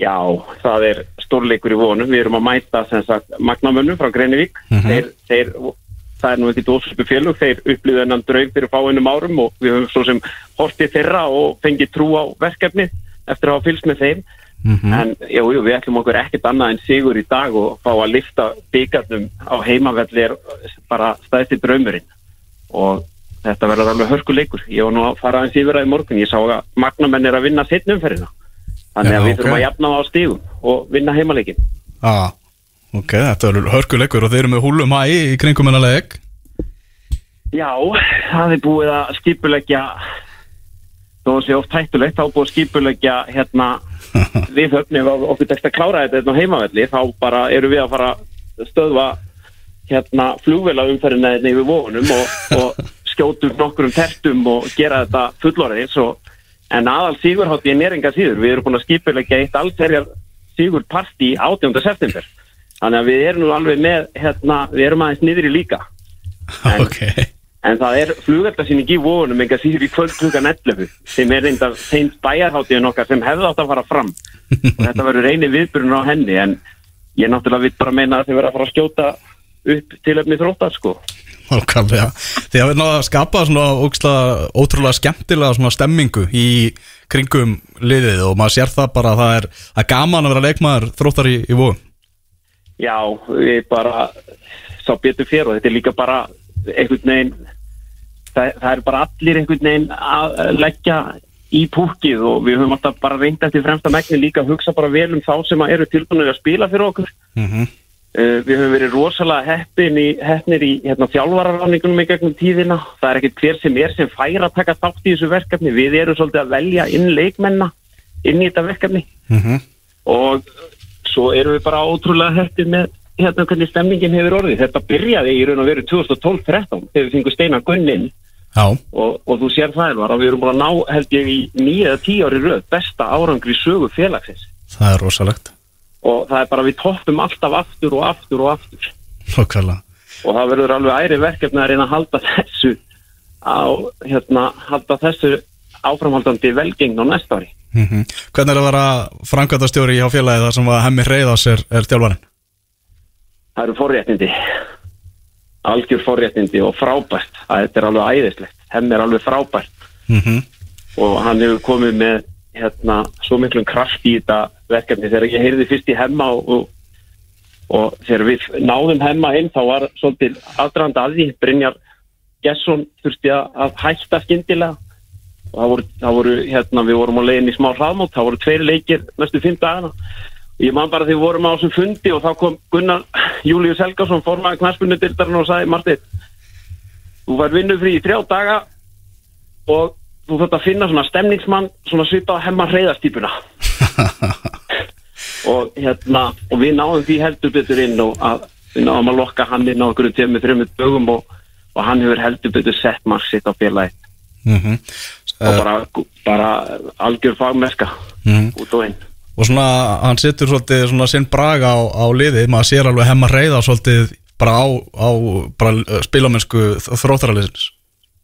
Já, það er stórleikur í vonum. Við erum að mæta sem sagt magnamönnum frá Greinivík þeir, þeir, það er nú ekki dósöpu félug þeir upplýðu hennan draug fyrir fáinnum árum og við höfum svo sem hortið þeirra og fengið trú á verkefni eftir að hafa fylgst með þeim. Mhm. en jú, jú, við ætlum okkur ekkert annað en sigur í dag og fá að lifta byggarnum á heimavelli er bara stæðsti draumurinn. Og þetta verður alveg hörkuleikur ég var nú að fara aðeins yfir í morgun. Ég sá að magnamenn er að vinna sittnumferðina þannig að við þurfum að jafna á stígum og vinna heimaleikin ah, Ok, þetta er hörkuleikur og þeir eru með húlum hæ í kringum hennar leik Já, það er búið að skipulegja þó að sé oft hættulegt, þá er búið að skipulegja hérna [laughs] við höfnum okkur tekst að klára þetta hérna á heimavelli þá bara eru við að fara að stöðva hérna flugvela umferðina hérna yfir vóðunum og, og skjótum nokkur um tertum og gera þetta fullorðis og en aðal sigurhátt í neringa síður, við erum búin að skipulegja eitt allferjar sigur partí 18. september. Þannig að við erum nú alveg með hérna, við erum aðeins niður í líka. [laughs] En- Ok. En það er flugeldasýning í vóðunum enga síður í kvöld klukkan 11 sem er reynda þeim bæjarháttíðin okkar sem hefði átt að fara fram. Og þetta verður eini viðbyrjun á henni en ég náttúrulega vil bara meina að þið verða að fara að skjóta upp til efni þróttar sko Nákvæmlega. Þið hafið náða að skapa svona óksla, ótrúlega skemmtilega svona stemmingu í kringum liðið og maður sér það bara að það er, er gaman að vera leikmaður þróttar í, í vóðum Já, við bara sá betur fyrir og þetta er líka bara einhvern veginn það, það er bara allir einhvern veginn að leggja í púkið og við höfum alltaf bara reynd eftir fremsta megni líka að hugsa bara vel um þá sem að eru tilbúinir að spila fyrir okkur. Mm -hmm. Uh, við höfum verið rosalega heppin í, heppnir í hérna, þjálfararráningunum í gegnum tíðina. Það er ekkert hver sem er sem fær að taka þátt í þessu verkefni. Við erum svolítið að velja inn leikmenna inn í þetta verkefni og svo erum við bara ótrúlega heppin með hérna hvernig stemningin hefur orðið. Þetta byrjaði í raun og veru 2012-13 þegar við fengum Steinar Gunnin og, og þú sér það Elvar að við erum búin að ná held ég í nýja tíu ári röð besta árangri sögu félagsins það er rosalegt og það er bara við toppum alltaf aftur og aftur og aftur. Nákvæmlega og það verður alveg æri verkefni að reyna að halda þessu á, hérna, halda þessu áframhaldandi velgengn á næsta ári. mm Hvernig er að vera framkvæmtastjóri hjá félagið þar sem að hemmi reyðas er, er þjálfarinn? Það eru forréttindi, algjör forréttindi og frábært, að þetta er alveg æðislegt, henn er alveg frábært Mm -hmm. og hann hefur komið með hérna, svo miklum kraft í þetta verkefni. Þegar ég heyrði fyrst í hemma og, og, og þegar við náðum hemma inn þá var svolítið aðdraðand að því. Brynjar Gesson þurfti að hætta skyndilega. Og það voru, það voru hérna, við vorum á leiðin í smá hraðmót, það voru tveir leikir næstu fimm dagana. Og ég man bara þegar við vorum á þessum fundi og þá kom Gunnar Július Helgason formaði knarspunutildarinn og sagði Martin, þú var vinnufrí í þrjá daga og þú þurft að finna svona stemningsmann svona svipað að hemma hreyðastýpuna [laughs] og hérna og við náðum því heldur betur inn og að, við náðum að lokka hann inn á okkur tveimur, þreimur dögum og, og hann hefur heldur betur sett marg sitt á félagi Mm og bara, bara algjör fagmerska Mhm. út og inn. Og svona, hann setur svolítið svona sinn braga á, á liðið, maður sér alveg hemma reyða svolítið bara á, á bara uh, spilamennsku þróttaraliðsins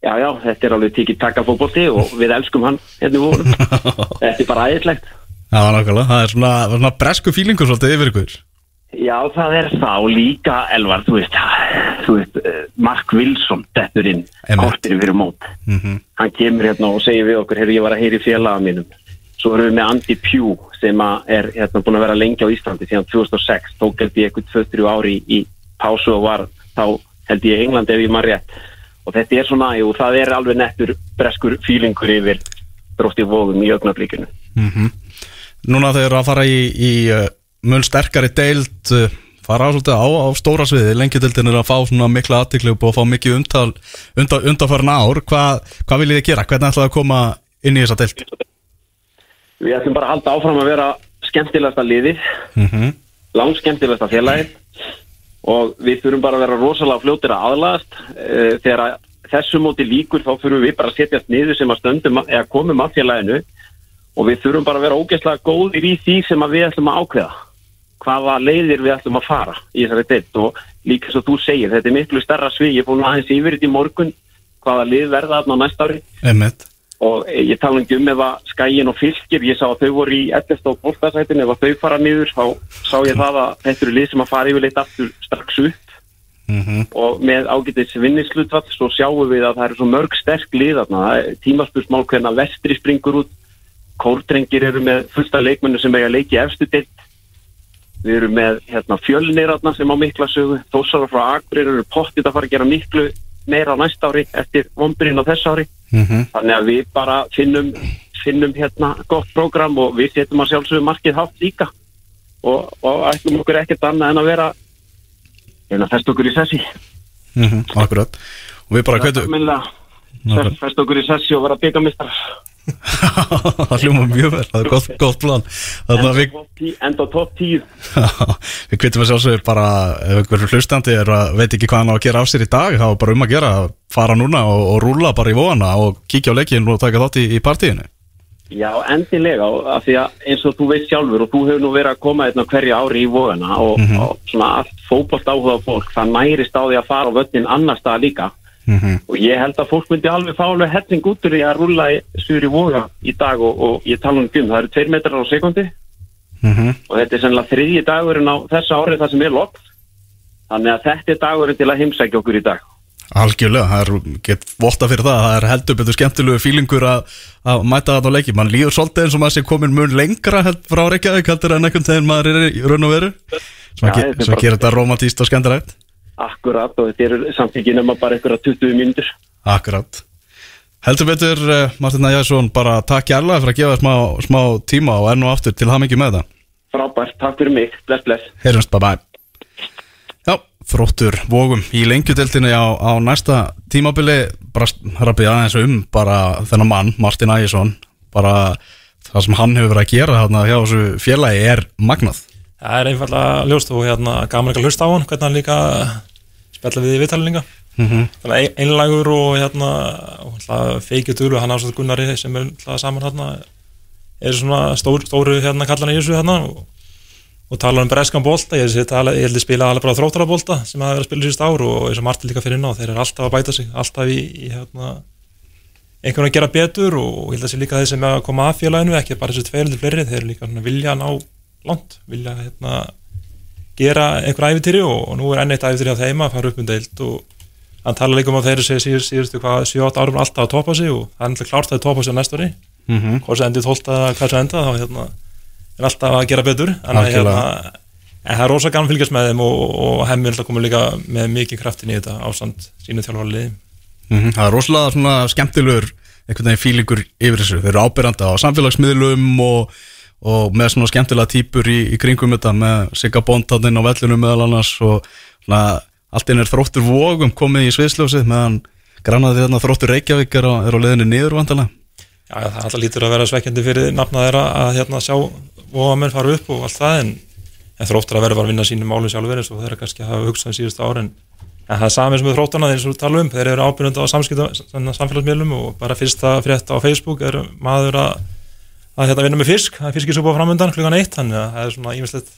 Já, já, þetta er alveg tikið taka fótbolti og við elskum hann hérna í vonum [laughs] Þetta er bara æðislegt. Já, nákvæmlega, það er svona, svona bresku fílingur svolítið yfir ykkur. Já, það er þá líka Elvar, þú veist, þú veist eh, Mark Wilson, dettur inn Einmitt. kortir fyrir mót. Mm hann kemur hérna og segir við okkur, heyrðu ég var að heyri félaga mínum. Svo erum við með Andy Pugh sem er hérna búin að vera lengi á Íslandi síðan 2006, tók held ég eitthvað 2-3 ári í, í pásu og var þá held ég Englandi ef ég maður rétt og þetta er svona, jú, það er alveg nettur breskur fílingur yfir drótti vóðum í augnablíkinu Núna þeir eru að fara í, í uh, mun sterkari deild uh, fara svolítið á, á stóra sviði lengjadildin er að fá svona mikla aðtikli og að fá mikið umtal, unda, undanfærin ár hvað, hvað viljið þið gera? Hvernig ætlaði að koma inn í þessa deild? Við ætlum bara að halda áfram að vera skemmtilegasta liðið Mm -hmm. langt skemmtilegasta félagið og við þurfum bara að vera rosalega fljótir að aðlagast. Uh, þegar að þessu móti líkur þá þurfum við bara að setjast niður sem að stöndum eða komum að félaginu og við þurfum bara að vera ógeðslega góðir í því sem að við ætlum að ákveða. Hvaða leiðir við ætlum að fara í þessari deitt og líka svo þú segir þetta er miklu starra svið, ég er búin aðeins yfir þetta í morgun hvaða lið verða þarna næsta ári. Einmitt og ég tala ekki um ef að skæin og fylgir, ég sá að þau voru í 11. og 12. sætin, ef þau fara niður þá sá ég það að þetta eru lið sem að fara yfirleitt aftur strax upp. Mm og með ágætis vinnislutfall svo sjáum við að það eru svo mörg sterk lið tímaspursmál hvernig vestri springur út. Kórdrengir eru með fullta leikmennu sem eiga leiki efstu deilt við erum með hérna, fjölnir sem á mikla sögu. Þósara frá Akureyri eru pottið að fara að gera miklu meira á næsta ári eftir vombirinn á þess ári -hmm. þannig að við bara finnum finnum hérna gott prógram og við setjum að sjálfsögum markið hátt líka og, og ætlum okkur ekkert annað en að vera en að festa okkur í sessi Mm -hmm. Akkurat og við bara Minnilega, fest okkur í sessi og vera byggamistar það hljóma mjög vel, það er gott, gott plan. Við Enda á topp 10 við hvetum að sjálfsögur bara ef einhver hlustandi er að veit ekki hvað hann á að gera af sér í dag þá er bara um að gera, fara núna og, og rúla bara í vóana og kíkja á leikin og taka þátt í, í partíinu. Já, endilega, af því að eins og þú veist sjálfur og þú hefur nú verið að koma einna hverju ári í vóana og, Mhm. og svona allt fókbalt áhuga fólk, það nærist á því að fara á vötnin annar stað líka Mhm. og ég held að fólk myndi alveg fá alveg helling út úr því að rúlla í suður í voga í dag og, og ég tala um gum, það eru tveir metrar á sekundi. Mhm. og þetta er sennilega þriðji dagurinn á þessu árið það sem er lokk þannig að þetta er dagurinn til að heimsækja okkur í dag. Algjörlega, það er gett votta fyrir það, það er heldur betur skemmtilegu fílingur að, að mæta það á leiki, mann líður svolítið eins og maður sé komin mun lengra held, frá Reykjavík heldur en einhvern veginn maður er í raun og veru. Sem að gera þetta romantíst og skemmtilegt Akkurat og þetta eru samt ekki nema bara einhverja 20 mínútur. Akkurat. Heldur betur, uh, Martin Ægjarsson, bara takk kærlega fyrir að gefa smá, smá tíma og enn og aftur til hamingi með það. Frábært, takk fyrir mig, bless bless. Heyrjumst, bye bye. Já, þróttur vógum í lengjudeltinni á, á næsta tímabili. Bara rappið aðeins um bara þennan mann, Martin Ægjarsson. Bara það sem hann hefur verið að gera þarna hjá þessu félagi er magnað Það er einfallega ljóst og hérna gaman ekki að hlusta á hann hvernig hann líka spjalla við í viðtalinga mm þannig að einlægur og hérna feikið dúlu, hann ásett Gunnari sem er alltaf saman hérna er svona stór, stóru hérna kallan í þessu hérna og, og tala um breskan bolta, ég, held að spila alveg bara þróttara bolta sem það er að spila síðust ár og eins og Martin líka fyrir inn á, þeir eru alltaf að bæta sig alltaf í, í hérna einhvern veginn að gera betur og ég held að sé líka þeir sem að koma að félaginu, ekki bara þessi tveirundir fleiri, þeir eru líka svona vilja að ná langt, vilja hérna gera einhver æfitýri og, og nú er enn eitt æfitýri á þeim að fara upp um deild og hann tala líka um að þeir séu síðust, síðustu hvað 7-8 árum alltaf að topa sig og það er náttúrulega klárt að þeir topa sig á næsta ári. Mm -hmm. hvort sem endið 12 að hvað sem enda þá hérna, er alltaf að gera betur. En, hérna, en það er rosa að fylgjast með þeim og, og hemmi er alltaf komið líka með mikið kraftin í þetta ásand sínu þjálfarliði Mhm, Það er rosalega skemmtilegur einhvern veginn fílingur yfir þessu. Þeir eru ábyrjandi á samfélagsmiðlum og, og með svona skemmtilega típur í, í kringum þetta með Sigga Bondandinn á vellunum meðal annars og svona, allt inn er þróttur vógum komið í sviðsljósið meðan grannaði þarna þróttur Reykjavík er á, er á leiðinni niður vandalega Já, það alltaf lítur að vera svekkjandi fyrir nafna þeirra að hérna sjá vóamenn fara upp og allt það en, en þróttur að vera bara að vinna sínum málum sjálfur eins og þeirra kannski hafa hugsað síðust ár en, en það er samið sem við þróttarna þeir sem við tala um, þeir eru ábyrjandi á samfélagsmiðlum og bara fyrsta frétt á Facebook er maður að, að hérna vinna með fisk, það er fiskisúpa framöndan klukkan eitt, þannig að það er svona ímislegt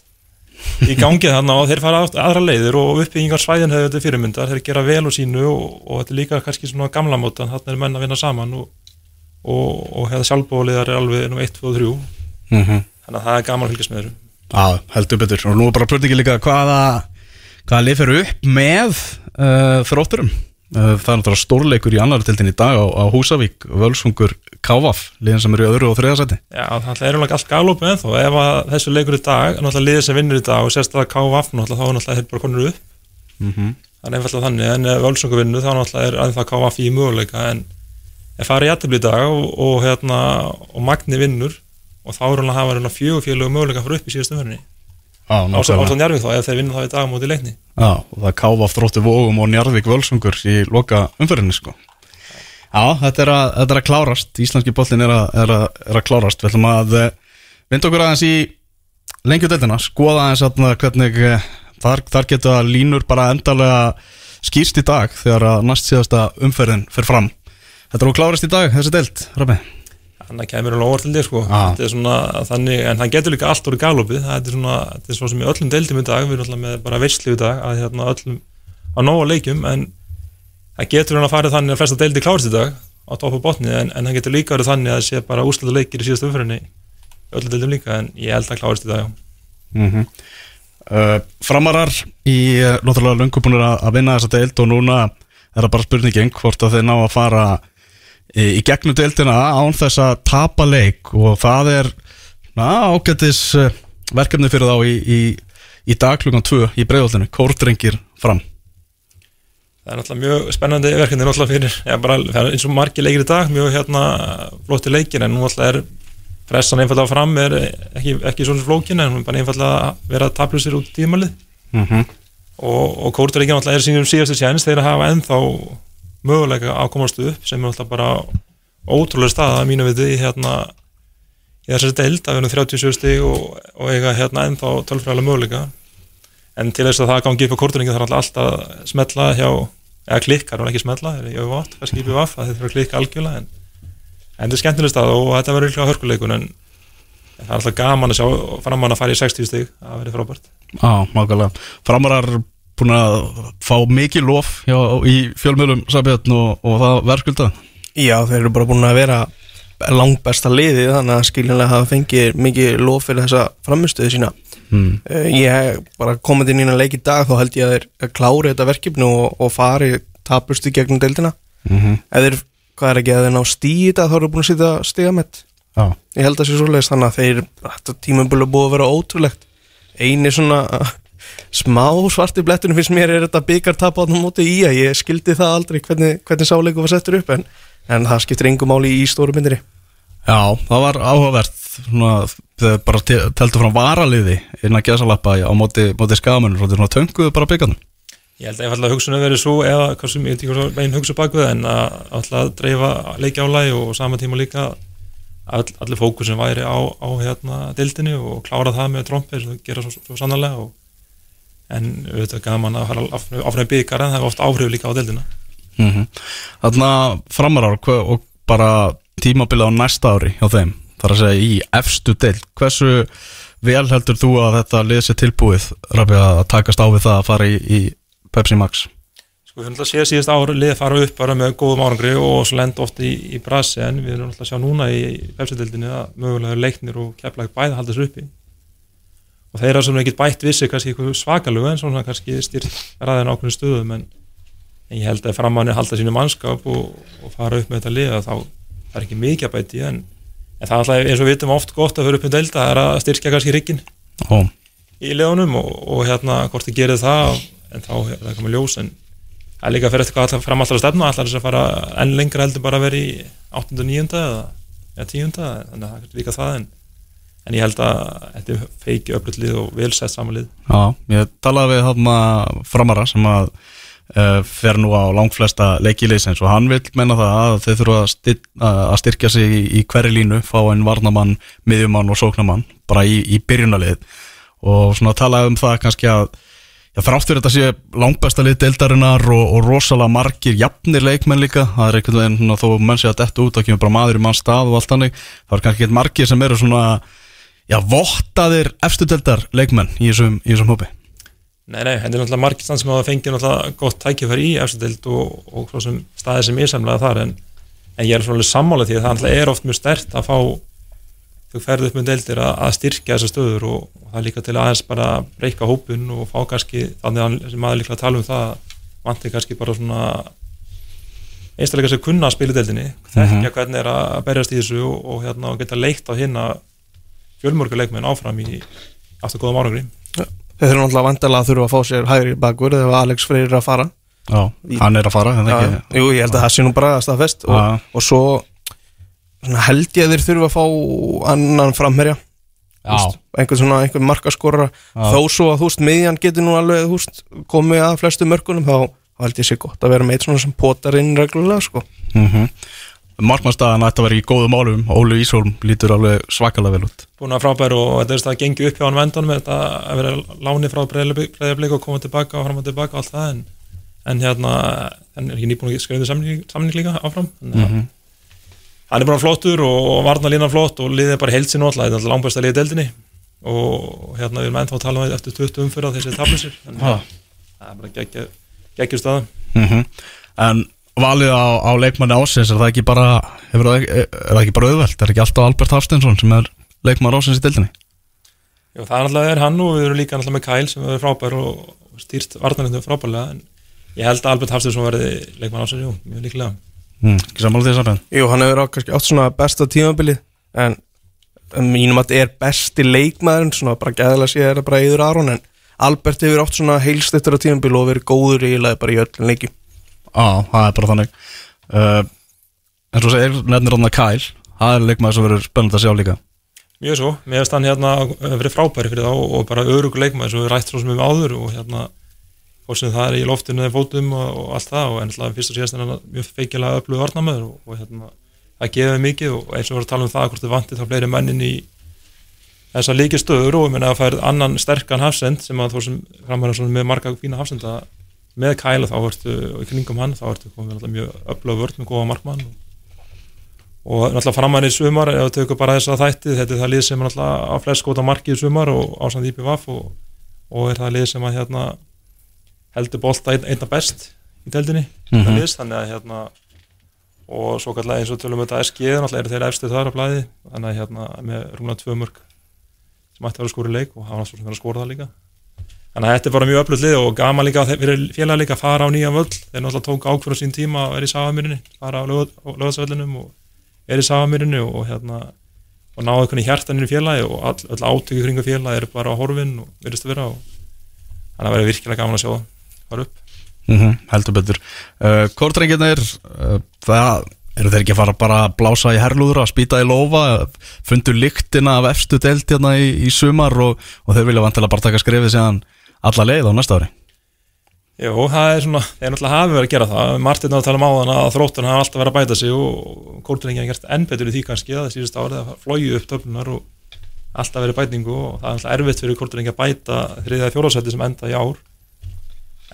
í gangi þannig og þeir fara aðra leiðir og uppbyggingar svæðin hefur þetta fyrirmyndar, þeir gera vel úr sínu og, og þetta er líka kannski svona gamla mótan, þannig er menn að vinna saman og, og, og hefða sjálfbóliðar er alveg nú 1, 2 og 3 mm -hmm. þannig að það er gaman að fylgjast með þessu. Já, heldur betur. Og nú er bara pröfningi líka hvaða hvaða lið fyrir upp með uh, þrótturum það er náttúrulega stórleikur í annar tildin í dag á, á Húsavík, Völsungur Kávaf, liðin sem eru í öðru og þriðasæti Já, það er alveg allt galop með þá ef þessu leikur í dag, náttúrulega liðið sem vinnur í dag og sérstaklega KVF, náttúrulega þá er náttúrulega þeir bara konur upp, mm -hmm. það er einfallega þannig. En ef Völsungur vinnur þá náttúrulega er aðeins það KVF í möguleika. En ef farið í aðtöfli í dag og, og, hérna, og Magni vinnur. Og þá er hann að hafa hérna nákvæmlega. ásán Jarvik þá ef þeir vinna þá í dag á móti leikni? Já, og það Kávaf þróttu vógum og Njarðvík Völsungur í loka umferðinni sko. Já, þetta er að, þetta er að klárast. Íslenski bollin er að, er að, er að klárast. Við ætlum að eh, vinda okkur aðeins í lengjudeldina, skoða aðeins atna, hvernig eh, þar, þar geta línur bara endalega skýrst í dag þegar að næst síðasta umferðin fyrir fram. Þetta er nú klárast í dag, þessi deild, Rabi að kemur alveg óvart til þér sko. Ah. þetta er svona þannig, en það getur líka allt úr galopið, það er svona, þetta er svo sem í öllum deildum í dag, við erum alltaf með bara veistlu í dag að hérna öllum á nóga leikjum en það getur hann að fara þannig að flesta deildi klárist í dag á topp og botni, en, en það getur líka verið þannig að það sé bara úslega leikir í síðast umfyrinni öllum deildum líka, en ég held að klárist í dag mm uh, Framarar í uh, náttúrulega löngubunir að að vinna þessa deild og núna er það bara spurningin hvort að þeir ná að fara í, gegnum deildina án þess að tapa leik og það er ágættis uh, verkefni fyrir þá í, í, í dag klukkan 2 í breiðoltinu, kórdrengir fram. Það er náttúrulega mjög spennandi verkefni náttúrulega fyrir, já, bara, eins og margir leikir í dag, mjög hérna flotti leikir, en nú náttúrulega er pressan einfallega fram er ekki, ekki svona flókin, en hún er bara einfallega að vera taplusir út í tímalið. Mm -hmm. og, og Kórdreikin náttúrulega er sínum síðastu sjæns þeir hafa ennþá möguleika að komast upp sem er alltaf bara ótrúlega staða að mínu viti í hérna í þessari deild að við erum 37 stig og, og eiga hérna ennþá tölfræðilega möguleika en til þess að það gangi upp á kortuningi þarf alltaf smetla hjá eða klikka, það er ekki smetla, það er í öfvátt kannski í BVF, að þetta er að klikka algjörlega en, en þetta er skemmtileg stað og þetta verður ykkur hörkuleikun en það er alltaf gaman að sjá framann að fara í 60 stig, það verður frábært Já, mákvæmlega. Framarar búin að fá mikið lof hjá, í fjölmjölum Sabjörn og, og það verðskulda. Já, þeir eru bara búin að vera langt besta liði þannig að skiljanlega hafa fengið mikið lof fyrir þessa framistöðu sína Mm. Ég bara komið inn í leik í dag þá held ég að þeir klári þetta verkefni og, og fari taplustu gegnum deildina Mm -hmm. eða hvað er ekki, að þeir ná stíð þetta þá eru búin að sitja stigamett Já. Ég held að það sé svoleiðis þannig að þeir þetta tímabölu búið að vera ótrúlegt eini svona smá svarti blettunum finnst mér er þetta byggartap á þannig móti í að ég skildi það aldrei hvernig, hvernig sáleiku var settur upp en, en það skiptir engum máli í stóru myndinni Já, það var áhugavert svona, þegar bara te- teldu fram varaliði innan gesalappa á móti, móti skamunum, svona tönguðu bara byggarnum. Ég held að að hugsunum verið svo eða hvað sem ég veit ekki hvað meginn hugsa bak við það, en að að dreifa leikjálægi og sama tíma líka all, allir fókusin væri á, á hérna dildinni og klára það með trompir sem gera svo, svo sannarlega og, en auðvitað gaman að fara áfram byggar en það er oft áhrif líka á dildina Mm -hmm. Þannig að framarar hva- og bara tímabilið á næsta ári hjá þeim, þar að segja í efstu deild, hversu vel heldur þú að þetta lið sér tilbúið Rabi að takast á við það að fara í, í Pepsi Max? Sko við höfum alltaf séð síðast ára liðið fara upp bara með góðum árangri og svo lenda oft í, í brasi en við erum alltaf sjá núna í pepsildildinni að mögulega leiknir og keflaði bæði halda þessu uppi og þeirra sem ekkert bætt vissi kannski eitthvað svakalug en svona kannski styrt ræðin ákveðin stöðum en, en ég held að framanni halda sínu mannskap og, og fara upp með þetta liða þá er ekki mikið að bæti en, en það er alltaf eins og við vitum oft gott að fyrir upp um delta það er að styrkja kannski riggin Ó, í leðunum og, og hérna hvort þið gerir það en þá er það komið ljós en það er líka að fyrir eftir hvað alltaf fram alltaf að stefna alltaf þess að fara enn lengra heldur bara að vera í 8. og 9. eða, eða 10. þannig að það en, ég held að þetta er feiki öflut lið og vel sett saman lið. Já, ég talaði við þarna framara sem að uh, fer nú á langflesta leikiliðsins og hann vil menna það að þeir þurfa að, styr, að styrkja sig í, í hverju línu, fá einn varnamann, miðjumann og sóknamann bara í, í byrjunalið og svona talaði um það kannski að Já, þráttur þetta sé langbæsta lið deildarinnar og, og rosalega margir jafnir leikmenn líka, það er einhvern veginn þó menn sé að detta út, þá kemur bara maður í mann stað og allt þannig, það er kannski margir sem eru svona, já, vottaðir efstu deildar leikmenn í þessum, í þessum hópi. Nei, nei, þetta er náttúrulega margir stand sem hafa fengið náttúrulega gott tækifæri í efstudeld og, og svo sem staði sem er samlega þar en, en ég er svona alveg sammála því að það er oft mjög stert að fá þau ferðu upp með deildir að, að styrkja þessar stöður og, og það er líka til að aðeins bara breyka hópun og fá kannski þannig að sem maður að tala um það vantir kannski bara svona einstaklega sem kunna að spila deildinni þekkja hvernig er að berjast í þessu og, og, hérna, geta leikt á hérna fjölmörgu leikmenn áfram í aftur góðum árangri Þeir eru náttúrulega vandalega að þurfa að fá sér hægri bakur þegar Alex Freyr er að fara. Já, hann er að fara, ekki Jú, ég held að það sé nú bara að staðfest. Og, Já. og svo svona, held ég að þeir þurfa að fá annan framherja. Einhvern svona, einhvern markaskorra þó svo að þú veist, miðjan getur nú alveg veist, komið að flestu mörkunum þá, held ég sé gott að vera með eitt svona sem potar inn reglulega sko. Mm Markmannstæðan ætti að vera í góðum álum Óli Ísholm lítur alveg svakalega vel út. Búin að frábær og þetta er að gengi upp hjá hann vendunum þetta að vera láni frá breyðarblik og koma tilbaka og fram og tilbaka og allt það en, en hérna hann er ekki nýbúin að skrifa samning, samning líka áfram? Þannig að hann er bara flottur og varna lína flott og liðið bara heilt sér náttúrulega, þetta er langbæsta liðið deildinni. Og hérna við erum ennþá að tala um eftir 20 umfyrra þessi tablisir þannig að það er bara geggjur staða. Mm En valið á, á leikmanni ásins er það ekki bara hefur er það ekki bara auðvelt? Er ekki alltaf Albert Hafstensson sem er leikmann ásins í deildinni? Já, það er náttúrulega er hann og við erum líka náttúrulega með Kyle sem er frábær og og stýrt varnarinn frábærlega en ég held að Albert Hafstensson verði leikmann ásins, jú, mjög líklega. Mm, Ekki sammála því saman Jú, hann hefur átt svona besta tímabilið en mínum að þetta er besti leikmaðurinn svona bara gæðilega sé er það bara Eður Aron en Albert hefur átt svona heilst eftir á tímabilið og verið góður bara í öllum leikjum Já, það er bara þannig. Uh, En svo segir nefnir hann að Kyle. Það er leikmaður sem verður spennandi að sjá líka. Mjög svo, mér finnst hann hérna verið frábæri fyrir þá og bara örugur leikmaður sem við rætt svo sem við áður og hérna hvort sem það er í loftinu eða fótum og, og allt það og ennlega fyrst og síðast er hann mjög feikilega öflugur varnamöður og, og hérna, það gefið mikið og eins og við vorum að tala um það hvort þið vantið þá fleiri mennin í þessa líki stöður og ég meina að fær annan sterkan hafsend sem að þú sem framhæra með marga fína hafsenda með kæla þá ertu og í kringum hann þá ertu komið mjög öflugur vörð með góða markmann og, náttúrulega framhæra í sumar ef við tökum bara þess að þætti þetta er það lið sem er náttúrulega á flest góta marki í sumar og ásand IPVF og, og er það lið sem að hérna heldur bolta ein, einna best í deldinni mm. -hmm. þannig að hérna og svo kallega eins og tölum við þetta SG náttúrulega eru þeir efstu þar á blæði þannig að hérna með rúmlega tvö mörg sem ætti að vera skóri leik og hafa náttúrulega að skóra það líka þannig að þetta er bara mjög öflugt lið og gaman líka fyrir félag líka að fara á nýja völl. Þeir náttúrulega tók ákvörðu sín tíma að vera í Safamýrinni fara á lögatsvöllinum og er í Safamýrinni og hérna og náðu einhvern í hjartaninu í félagi og all, öll átöku kringu félagi eru bara á horfin og virðist að vera og þannig að vera virkilega gaman að sjá það. Mm heldur betur. Uh, Kórdrengirnir uh, það eru þeir ekki að fara bara að blása í herlúður að spýta í lofa fundu lyktina af efstu deild hérna í, í sumar og, og þeir vilja vantilega bara taka skrefið síðan alla leið á næsta ári? Jú, það er svona, þeir náttúrulega hafi verið að gera það. Martin á að tala um áðan að þróttun hafa alltaf verið að bæta sig og Kórdrengin hafa gert enn betur í því kannski að það síðust árið að flóju upp töflunar og alltaf verið bætingu og það er alltaf erfitt fyrir Kórdrengin að bæta þriðja fjóðarsætti sem enda í ár.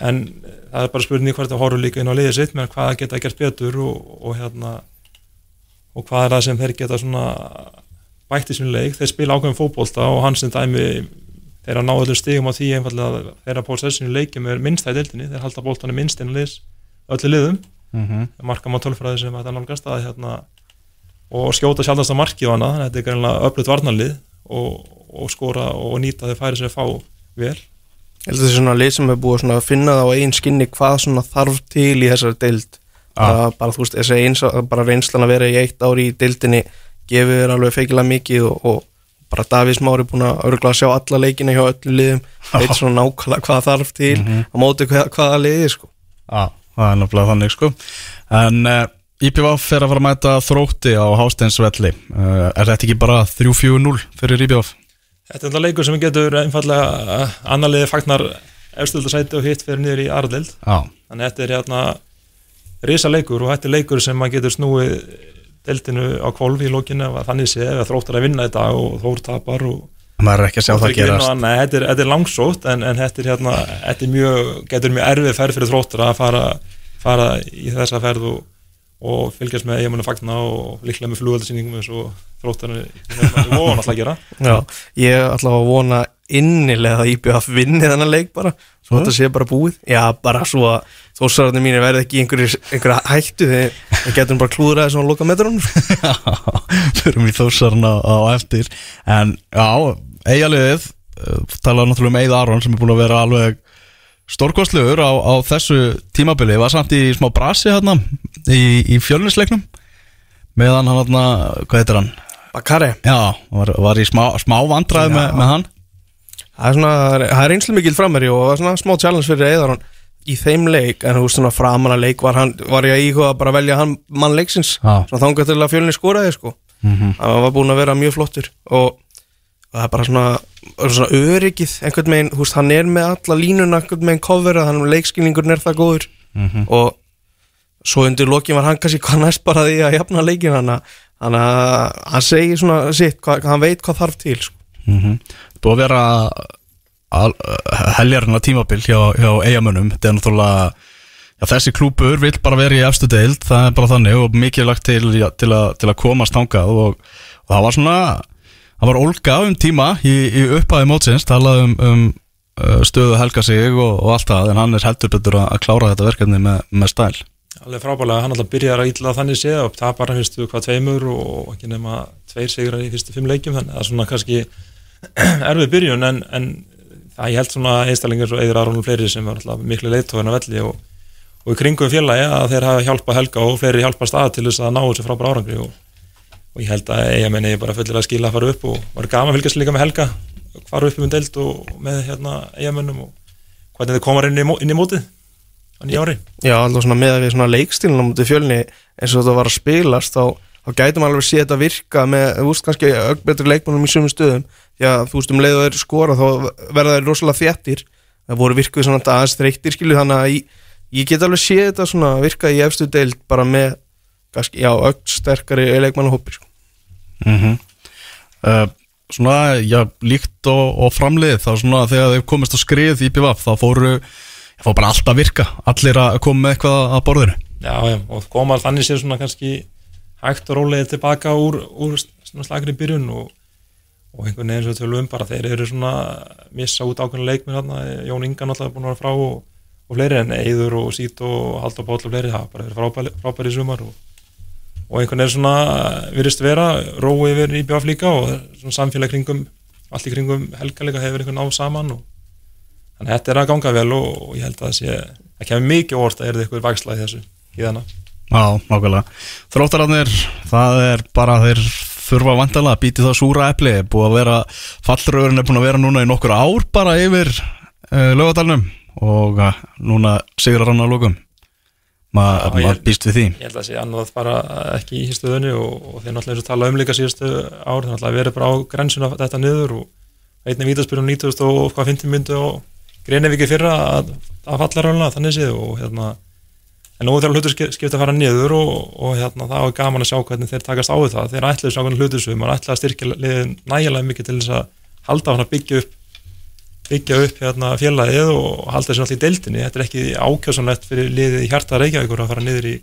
En það er bara spurning hvert að horfa líka inn á liðið sitt með hvað geta gert betur og, og hérna og hvað er það sem þeir geta svona leik, þeir að ná öllum stigum á því einfallega að þeirra possession í leikjum er minnst það í deildinni. Þeir halda boltanum minnst inn á liðs öllu liðum, mm -hmm. marka má tölfræði sem þetta nálgast að hérna og skjóta sjálfast á marki og annað, þetta er greinlega öflut varnarlið og, og skora og nýta þeir færi sem þeir fá vel. Að þetta er svona lið sem er búið að finna það á einn skinni hvað svona þarf til í þessari deild. Bara, bara þú veist, þessi eins bara reynslan að vera í eitt ári í deildinni gefur alveg feikilega mikið og, og bara Davís Mári búin að örgulega sjá alla leikina hjá öllu liðum [laughs] veit svona nákvæmlega hvað þarf til á móti hvað, hvaða liði sko. Já, það er náttúrulega þannig sko. En uh, IPVF fer að fara að mæta þrótti á Hásteinsvelli. Uh, Er þetta ekki bara 3-4-0 fyrir IPVF? Þetta er þetta leikur sem getur einfallega annarliði fagnar efstöldasæti og hitt fyrir niður í Arðild Já, þannig að þetta er hérna risa leikur og þetta er leikur sem maður getur snúið deildinu á kvolf í lókinu að þannig sé ef þróttar að vinna þetta og þór tapar og maður er ekki að sjá það vinna gerast annað. þetta er, þetta er langsótt en, en þetta er hérna þetta er mjög, getur mjög erfið ferð fyrir þróttar að fara, fara í þessa ferð og, og fylgjast með eigamunum fagna og líklega með flugöldasýningum eins og þróttar er von alltaf að gera. Já, ég er alltaf að vona innilega að IBF vinni þennan leik bara svo þetta sé bara búið. Já, bara svo að þósararnir mínir verði ekki einhverju hættu þegar við getum bara klúðraði svona loka metrunum. Já, [laughs] förum í þósarna á eftir. En já, eigaliðið uh, talaðu náttúrulega um Eið Aron sem er búin að vera alveg stórkostlegur á, á þessu tímabili. Var samt í smá brasi hérna í, í fjölnisleiknum. Meðan hann hérna, hvað heitir hann? Bakari, Já, var, var í smá, smá vandræð með, með hann. Það er svona það er einslu mikil framherji og það er svona smá challenge fyrir Eðaron í þeim leik en þú veist svona framan að leik var, hann, var ég að íhuga að bara velja hann mann leiksins svona þangað til að fjölni skoraði sko. Mm hann var búin að vera mjög flottur og það er bara svona, svona öryggið einhvern veginn, þú veist, hann er með alla línuna einhvern veginn coverað, hann leikskilningurinn er það góður. Mhm. og svo undir lokin var hann kannski hvað næst bara því að jafna leikin hann þannig að hann segir svona sitt, hvað, hann veit hvað þarf til sko. -hmm. Búið að vera heljarna tímabil hjá, hjá eigamönnum þetta er náttúrulega já, þessi klúpur vill bara vera í efstu deild það er bara þannig og mikið lagt til, já, til, a, til að komast þangað og, og það var svona það var Olga um tíma í, í upphæði mótsins talaði um, um uh, stöðu helga sig og, og allt það en hann er heldur betur að, að klára þetta verkefni með, með stæl alveg frábælega, hann alltaf byrjar að ítla þannig séð og tapar hann fyrstu hvað tveimur og ekki nema tveir sigrar í fyrstu fimm leikjum þannig að það er svona kannski [clears throat] erfið byrjun en, en það ég held svona einstaklingar svo Eður og fleiri sem var alltaf miklu leiðtóðin að velli og, og í kringum félagi að þeir hafa hjálpað Helga og fleiri hjálpað stað til þess að ná þessu frábæra árangri og, og ég held að eiga menni bara fullir að skila að fara upp og var gaman fylgjast líka með Helga fara upp um deild og með hérna hvernig þið komar inn í, í mótið hann í ári? Já, alltaf svona með að við svona leikstílun á mútið fjölni eins og þetta var að spilast þá, þá gætum alveg sé þetta virka með, þú veist, kannski öggbetri leikmannum í sumum stöðum. Því að þú veist um leið og þeir skora þá verða þeir rosalega þéttir. Það voru virkuð svona aðeins þreyttir skilu þannig að ég, ég get alveg séð þetta svona virka í efstu deild bara með kannski, já, öll sterkari leikmannahópi sko. mm uh, Svona, já, líkt og, og framlið þá svona þegar þeir komist á skrið í BVF þá fóru, fóru bara allt að virka. Allir að koma með eitthvað að borðinu. Já, já, og koma þannig sér svona kannski hægt og rólega tilbaka úr, úr slagri byrjun og, og einhvern veginn svo tölum um bara þeir eru svona missa út ákveðin leikminn hérna, Jón Ingan alltaf búin að vera frá og, og fleiri en Eður og Sít og Haldur Páll og fleiri, það bara eru frábæri, frábæri sumar og, og einhvern veginn svona virðist vera, rói yfir í bjáf líka og samfélag kringum allt í kringum helgalega hefur einhvern á saman og þannig að þetta er að ganga vel og, og ég held að það sé ekki hefur mikið orð að er það eitthvað vaksla í þessu í þannig Já, nákvæmlega. Þróttararnir, það er bara þeir þurfa vandalega að býti það súra epli, búið að vera, fallröðurinn er búin að vera núna í nokkur ár bara yfir uh, lögadalunum og uh, núna sigrar hann á lókum. Ma, maður býst við því. ég held að það sé annað bara ekki í stöðunni og, og þeir náttúrulega eins og tala um líka síðustu ár, þeir náttúrulega verið bara á grensuna þetta niður og einnig vítaspyrjum 90 og hvað 50 myndu og Greinivíki fyrra að, að falla ráðlega þannig séð og hérna en nú þegar hlutur skipta að fara niður og, og hérna það er gaman að sjá hvernig þeir takast á það. Þeir ætlaðu sjá hvernig hlutur sem maður ætlaði að styrkja liðin nægilega mikið til þess að halda hann að byggja upp byggja upp hérna félagið og halda þessu alltaf í deildinni. Þetta er ekki ákjásanlegt fyrir liðið í hjarta Reykjavíkur að fara niður í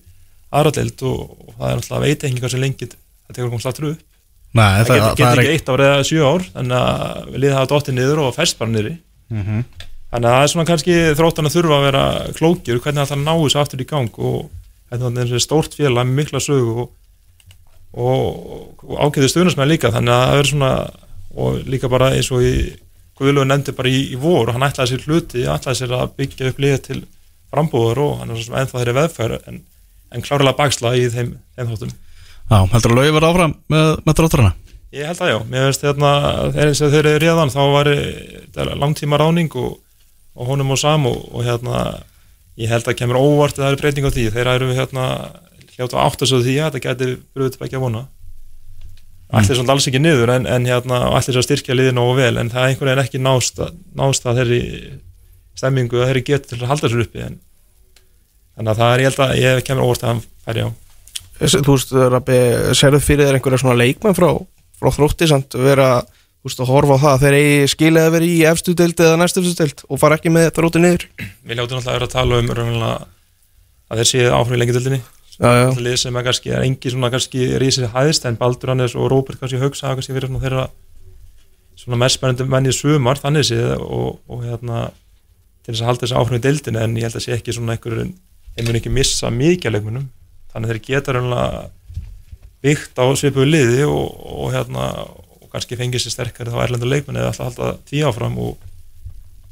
aðra deild og, og það er alltaf veitingar sem lengi þetta tekur komst aftur upp. Nei, það getur get ekki eitt ár eða sjö ár þannig að liðið hafa dottið niður og færst bara niður Mhm. Þannig að það er svona kannski þróttan að þurfa að vera klókjur hvernig það ná þessu aftur í gang og þetta er stórt félag með mikla sögu og, og, og ágæði stuðnusmenn líka þannig að það er svona og líka bara eins og í Guðlöfu nefndi bara í, í vor og hann ætlaði sér hluti ætlaði sér að byggja upp liðið til frambúðar og hann er svo sem ennþá þeirri veðfæri en, en klárlega baksla í þeim, þáttum Já, heldur að lögi verið áfram með, með þróttarana? Ég held að já, mér veist hérna þegar þeir eru réðan þá var langtíma ráning og, og honum og sam og, og hérna ég held að kemur óvart að það er breyting á því. Þeir eru hérna hljóta átt að svo því að þetta geti bröðið til ekki að vona allir svona alls ekki niður en, en hérna allir að styrkja liðin og vel en það er einhvern veginn ekki nást, nást að þeirri stemmingu að þeirri get til að halda sér uppi en þannig að það er ég held að ég kemur óvart að hann færi á þú veist, Rabbi, sérðu fyrir þér einhverja svona leikmenn frá, frá þrótti samt vera, að horfa á það að þeir eigi skilið að vera í efstu deild eða næstu efstu deild og fara ekki með þrótti niður. Við ljótum alltaf að vera að tala um að þeir séu áfram í lengjadöldinni Já, já, lið sem er kannski, er engi svona kannski rísið hæðist en Baldur Hannes og Róbert kannski Hauks hafa kannski verið svona þeirra svona mest spennandi menn í sumar þannig séð og, og hérna til þess að halda þessi áfram í deildinu en ég held að sé ekki svona einhver þeir mun ekki missa mikið af leikmunum að og, og og kannski fengið sér sterkari þá erlendur leikmenn eða alltaf halda því áfram og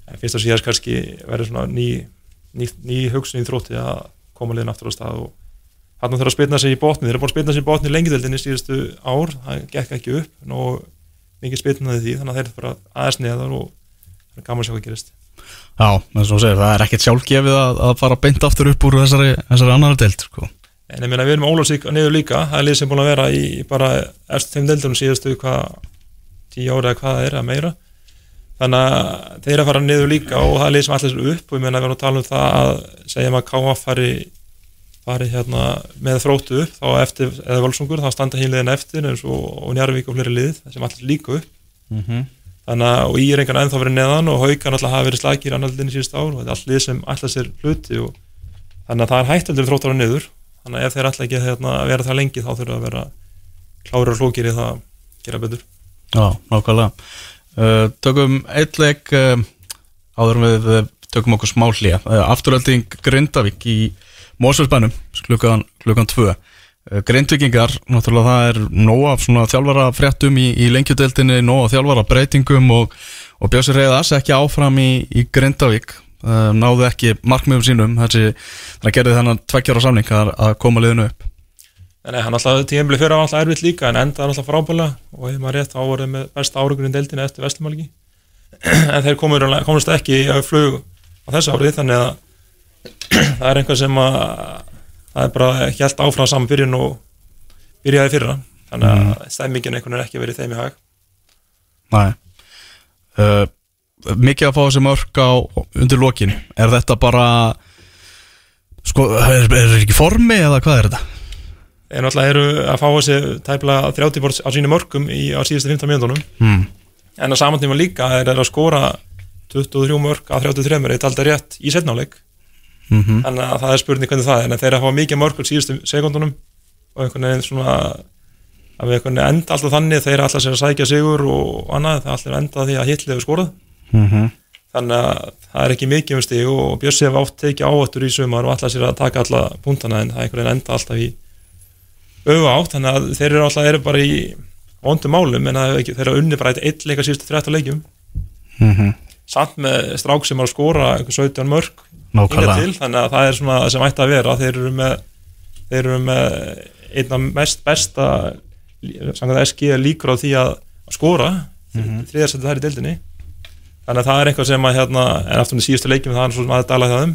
en fyrst og síðast kannski verður svona ný, ný, ný hugsun í þrótti að koma liðin aftur á stað og hann þarf að spilna sig í botni, þeir eru búin að spilna sig í botni í lengjadöldinni síðustu ár, það gekk ekki upp og mikið spilnaði því þannig að þeir eru bara aðeins neðar og það er gaman að sjá hvað gerist. Já, og þú segir, það er ekkert sjálfgefið að, að fara beint aftur upp úr þessari, þessari annara deild, sko. en ég meina við erum með Ólafsvík niður líka. Það er lið sem búin að vera í bara eftir þeim deildunum síðustu hvað tíu ára eða hvað það er að meira. Þannig að þeir eru að fara niður líka og það er lið sem allir sér upp og ég meina við erum að tala um það að segjum að KF fari, fari hérna með þróttu upp þá eftir, eða Volsungur, þá standa hínliðin eftir eins og, og Njarvík og fleiri lið sem allir líka upp. Mm -hmm. þannig að og í er engan ennþá verið neðan og haukan alltaf hafa verið slagir annaldinni síðust ár og þetta er allt lið sem ætla sér hluti og þannig að það er hættaldur þróttar niður. Þannig að ef þeir ætla ekki að hérna, vera það lengi þá þurfa að vera klára og flókir í það að gera betur Já, nákvæmlega. Uh, tökum eitt leik uh, áður en við uh, tökum okkur smá hlýja. Uh, afturölding Grindavík í Mósfellsbænum, klukkan, klukkan tvö. Uh, Grindvíkingar, náttúrulega það er nóg af svona þjálfara fréttum í, í lengjudeldinni, nóg af þjálfara breytingum og, og Bjössi Reyðars ekki áfram í, í Grindavík. Náðu ekki markmiðum sínum, þessi, það gerði þennan tveggjara samning að, að koma liðinu upp. En nei, hann alltaf tíðanbili fyrir var alltaf erfitt líka en endaði alltaf frábælega og ef maður rétt þá voru þeir með besta árangurinn deildinu eftir Vestlumálgi [clears throat] en þeir komur, komust ekki í flug á þessu árið þannig að [clears throat] það er einhver sem að það er bara allt áfram saman byrjun og byrjaði í fyrra. Þannig að stemmingin einhvern veginn ekki verið þeim í hag. Nei. Uh, mikið að fá þessi mörk á undir lokin. Er þetta bara Sko, er, er ekki formi eða hvað er þetta? Þeir náttúrulega eru að fá þessi tæpla 30 bort á sínu mörgum í, á síðustu 15 mínútonum Hmm. en á saman tíma líka er að skora 23 mörg að 33 er þetta rétt í setnáleik Mm -hmm. að það er spurning hvernig það er en þeir að fá mikið mörg á síðustu sekundunum og einhvern veginn svona að við einhvern veginn enda alltaf þannig þeir alltaf sér að sækja sigur og annað það allir enda því að hitlið hefur skorað Mhm. þannig að það er ekki mikið um stig og Bjössi hefur átt tekið áhættur í sumar og alltaf sér að taka alla punktana en það er einhvern veginn enda alltaf í auðu átt þannig að þeir eru alltaf eru bara í vondum málum en ekki, þeir eru unni bara eitt leika síðustu 30 leikjum. Mhm. samt með strák sem að skora einhver 17 mörg til, þannig að það er svona sem ætti að vera. Þeir eru með, þeir eru með einna mest besta SG líkur á því að að skora. Mm -hmm. þriðarsætti þær í deildinni. Þannig að það er eitthvað sem að hérna, en aftur í síðustu leikjum það er svo sem að dala það um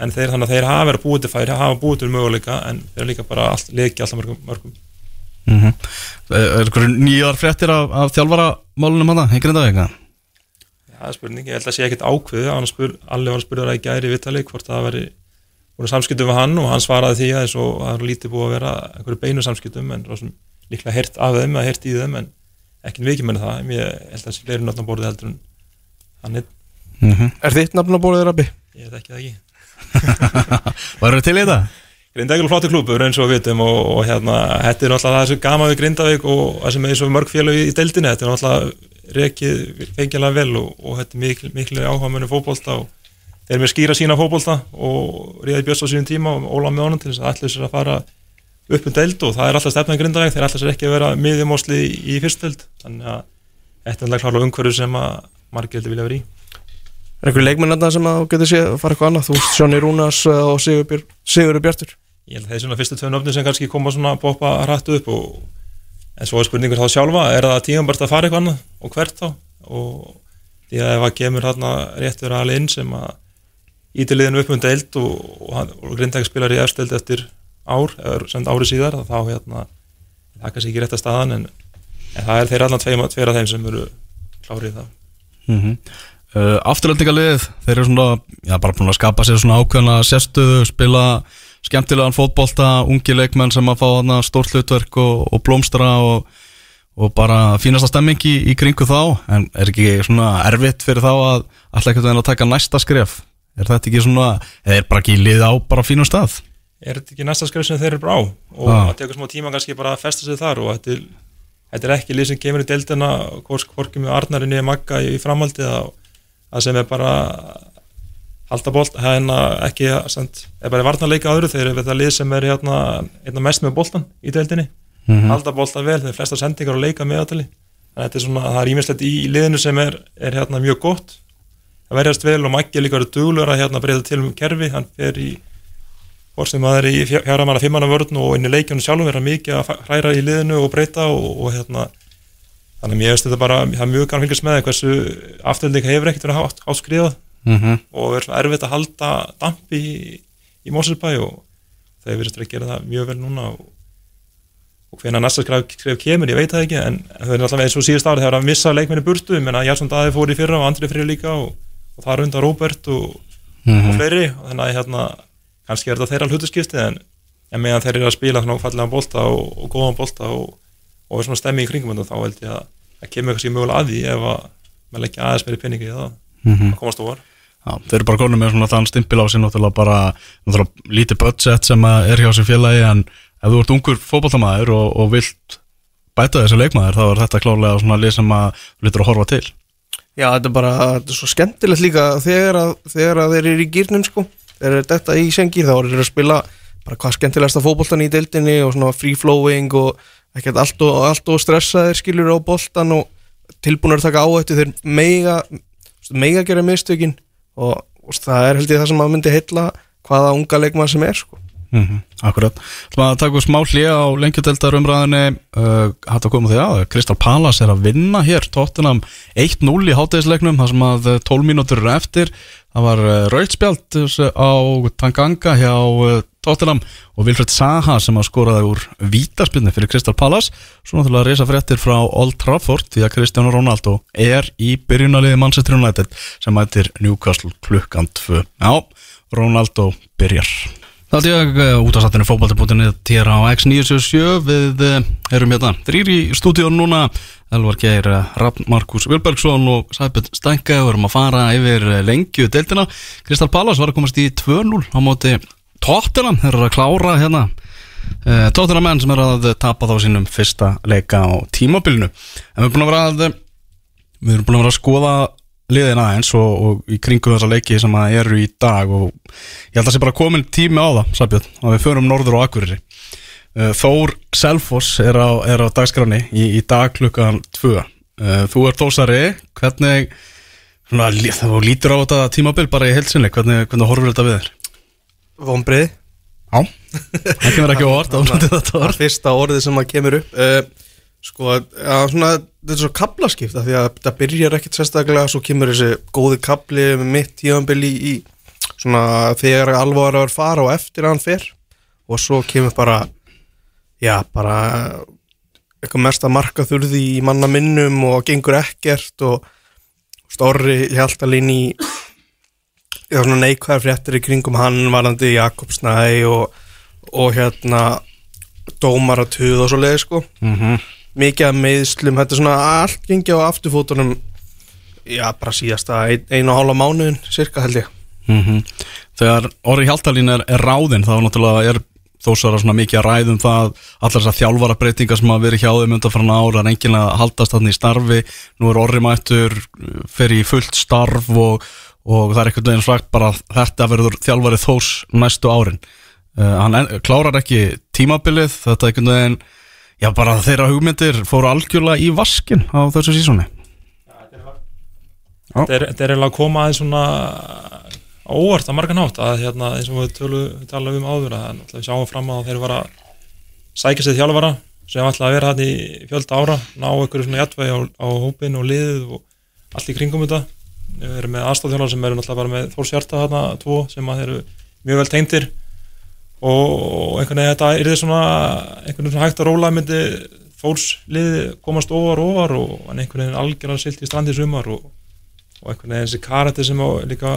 en þeir, þannig að þeir hafa verið búið til færi hafa búið til möguleika en þeir líka bara allt, leiki alltaf mörgum, mörgum. Mhm. Er eitthvað nýjar fréttir af, af þjálfara málunum hana, í Grindavík? það er spurning, ég held að sé ekkert ákveðu hann spur, allir var að spurða það í gæri vitali hvort það veri voru samskiptum við hann og hann svaraði því að það er lítið búið að vera einhverju beinu samskiptum en líklega heyrt af þeim eða heyrt í þeim en ekki mikið með það en ég held að það sé fleiri nötna borðið heldur en hann er, Mm -hmm. Er þitt nafn að bóðið rabbi? ég veit ekki það ekki [laughs] Varum við til í þetta? Grindavík er flottur klúpur eins og við vitum og, og hérna, þetta er náttúrulega það sem gama við Grindavík og það sem er eins og mörg félög í deildinni, þetta er náttúrulega rekið fengjalega vel og, og þetta er mikil, mikil áhuga munum fótbolta og þeir eru með skýra sína fótbolta og Ríði Björns á sínum tíma og Óla með honum til þess að allir sér að fara upp um deild og það er alltaf stefnaði Grindavík, þeir allir sér ekki að vera miðjumósli í, fyrstdeild, þannig að þetta er náttúrulega umhverju sem að margir vilja vera í. Er einhver leikmenn þarna sem að getur séð að fara eitthvað annað? Þú veist, Sjóni Rúnas uh, og Sigur, Sigur Bjartur ég held að það er svona fyrstu tvö nöfnir sem kannski koma svona að poppa hrættu upp og en svo er spurningur þá sjálfa, er það tímabært að fara eitthvað annað og hvert þá og því að ef það kemur hérna réttur alveg inn sem að ítiliðinu upp um deild og, og, og Grindæk spilar í efstild eftir ár, eða sem árið síðar þá hérna, það kannski ekki rétt að staðan en, en það er þeir allan tveim, tveir af þeim sem eru klárið það Mm -hmm. Uh, Afturlendingarlið, þeir eru svona já, bara búin að skapa sér svona ákveðna sérstöðu, spila skemmtilegan fótbolta, ungi leikmenn sem að fá þarna stórt hlutverk og, og blómstra og, og bara fínasta stemming í, í kringu þá. En er ekki svona erfitt fyrir þá að alltaf ekkert að taka næsta skref? Er þetta ekki svona, eða er bara ekki lið á bara fínum stað? Er þetta ekki næsta skrif sem þeir eru brá og það tekur smá tíma kannski bara að festa sig þar og þetta er, þetta er ekki lið sem kemur í deildina hvorki með Arnarinni eða Magga í framhaldi að, að sem er bara halda bolt, hérna ekki samt, er bara varnarleika öðru eru þetta lið sem er hérna, hérna mest með boltan í deildinni, halda boltan vel þeir flesta sendingar og leika meðatali þannig að þetta er svona, það er ímislegt í, liðinu sem er, er hérna mjög gott. Það verðast vel og er líka verið duglur að hérna breyta til um kerfi, hann fer í það er í fjara manna fimmana vörn og inn í leikjunum sjálfum vera mikið að hræra í liðinu og breyta og, og hérna þannig að mér veist þetta bara, það er mjög gana fylgjast með hversu afturlíka hefur ekkert verið hátt áskrifað mm -hmm. og er svona erfitt að halda dampi í, í Mósersbæ og þeir verðast verið að gera það mjög vel núna og, og hvenær næsta skref, kemur, ég veit það ekki en það er alltaf eins og síðust árið þegar að missa leikmenni burtu, ég menna Jarsson Daði fór í fyrra og Andri Freyr líka og, og það er undan Róbert og, og fleiri. Og þannig að hérna, kannski er þetta þeirra hlutuskipti en, en meðan þeir eru að spila þannig bolta og, er svona stemmi í kringum þetta, þá held ég að það kemur kannski mögulega að því ef að maður leggja aðeins meiri peningi í það Mhm. að komast óvar Já, þeir eru bara konum með svona þann stimpil á sig náttúrulega bara náttúrulega lítið budget sem að er hjá sér félagi en ef þú ert ungur fótballtamaður og, og vilt bæta þessi leikmaður þá er þetta klárlega svona lið sem að þú lítur að horfa til Já, þetta er bara, þetta er svo skemmtilegt líka þegar að, þegar að þeir eru í gýrnum sko þeir eru þetta í sengir þá eru þeir að spila bara hvað skemmtilegasta fótboltan í deildinni og svona free flowing og ekkert allt og, allt og stressaðir skilur á boltan og tilbúinir að taka áhættu. Þeir mega, mega gera mistökin og, og það er held ég það sem að myndi heilla hvaða unga leikmann sem er sko Mm Akkurat. Það að taka smá hlið á lengjudeldar umræðinni uh, Hætt að koma því að Kristal Palace er að vinna hér Tottenham 1-0 í hátæðisleiknum þar sem að uh, 12 mínútur eru eftir. Það var uh, rautspjald á Tanganga hjá Tottenham og Wilfred Zaha sem að skoraði úr vítaspinni fyrir Kristal Palace. Svo náttúrulega reysa fréttir frá Old Trafford því að Cristiano Ronaldo er í byrjunaliði Manchester United sem mætir Newcastle klukkan 2 Já, Ronaldo byrjar Það er ég uh, út af sattinu fókbalti.net hér á X977 við uh, erum hérna þrýr í stúdíun núna. Elvar Geir, uh, Raffn Markus Vilbergsson og Sæbjörn Stænke og erum að fara yfir lengju deildina. Kristal Pallas var að komast í 2-0 á móti Tottenham, þeir eru að klára hérna Tottenham menn sem er að tapa þá sínum fyrsta leika á tímabilinu. En við erum búin að vera að við erum búin að vera að skoða liðin aðeins og, og í kringu þessa leiki sem að eru í dag og ég held að það sé bara komin tími á það Sabjörn, og við förum norður á Akureyri. Uh, Þór Selfoss er á, er á dagskráni í, í dag klukkan 2 uh, Þú ert Þósari, hvernig þú lítur á þetta tímabil bara í heilsinni, hvernig, hvernig horfur þetta við þér? Vombrið Já, það kemur ekki á orð [laughs] Það er fyrsta orðið sem að kemur upp. Uh, Sko, ja, svona, þetta er svo kaplaskipt af Því að þetta byrjar ekkit sérstaklega Svo kemur þessi góði kapli með mitt tíðanbili í, í Svona þegar alvar að fara og eftir að hann fer Og svo kemur bara Já, bara Eitthvað mesta marka þurði í manna minnum Og gengur ekkert Og Storri hjáltalín í Já, svona neikvæðar fréttir í kringum hann varandi Jakob Snæ og, og hérna dómar að tuða og svo leiði sko. Mm mikið af meðslum, þetta er svona allt gengi á afturfótunum já, bara síðasta ein, einu og hálfa mánuðin cirka held ég. Mhm. Þegar Orri Hjaltalín er, er ráðinn þá náttúrulega er þósara svona mikið að ræðum það allar þessar þjálfara breytingar sem að vera hjá þeim undan frá ára en enginn að haldast þannig í starfi. Nú er Orri mættur fer í fullt starf og, og það er einhvern veginn sagt bara að þetta verður þjálfari þós næstu árin. Uh, hann en, klárar ekki tímabilið þetta er einhvern veginn já bara þeirra hugmyndir fóru algjörlega í vaskin á þessu sísóni Þetta er, eiginlega að koma aðeins svona óvart að marga nátt að hérna eins og við tölu, við tala um áður að við sjáum fram að þeir var að sækja sér þjálfara sem ætla að vera hann í fjölda ára ná einhverju svona jættvægi á, á hópin og liðið og allt í kringum þetta. Við erum með aðstofþjálfara sem eru náttúrulega bara með Þórs Hjarta þarna tvo sem að eru mjög vel tengdir og einhvern veginn þetta er svona einhvern veginn svona hægt að róla myndi Þórs liði komast ofar ofar og en einhvern veginn algjörlega silt í strandi sumar og og einhvern veginn þessi karate sem líka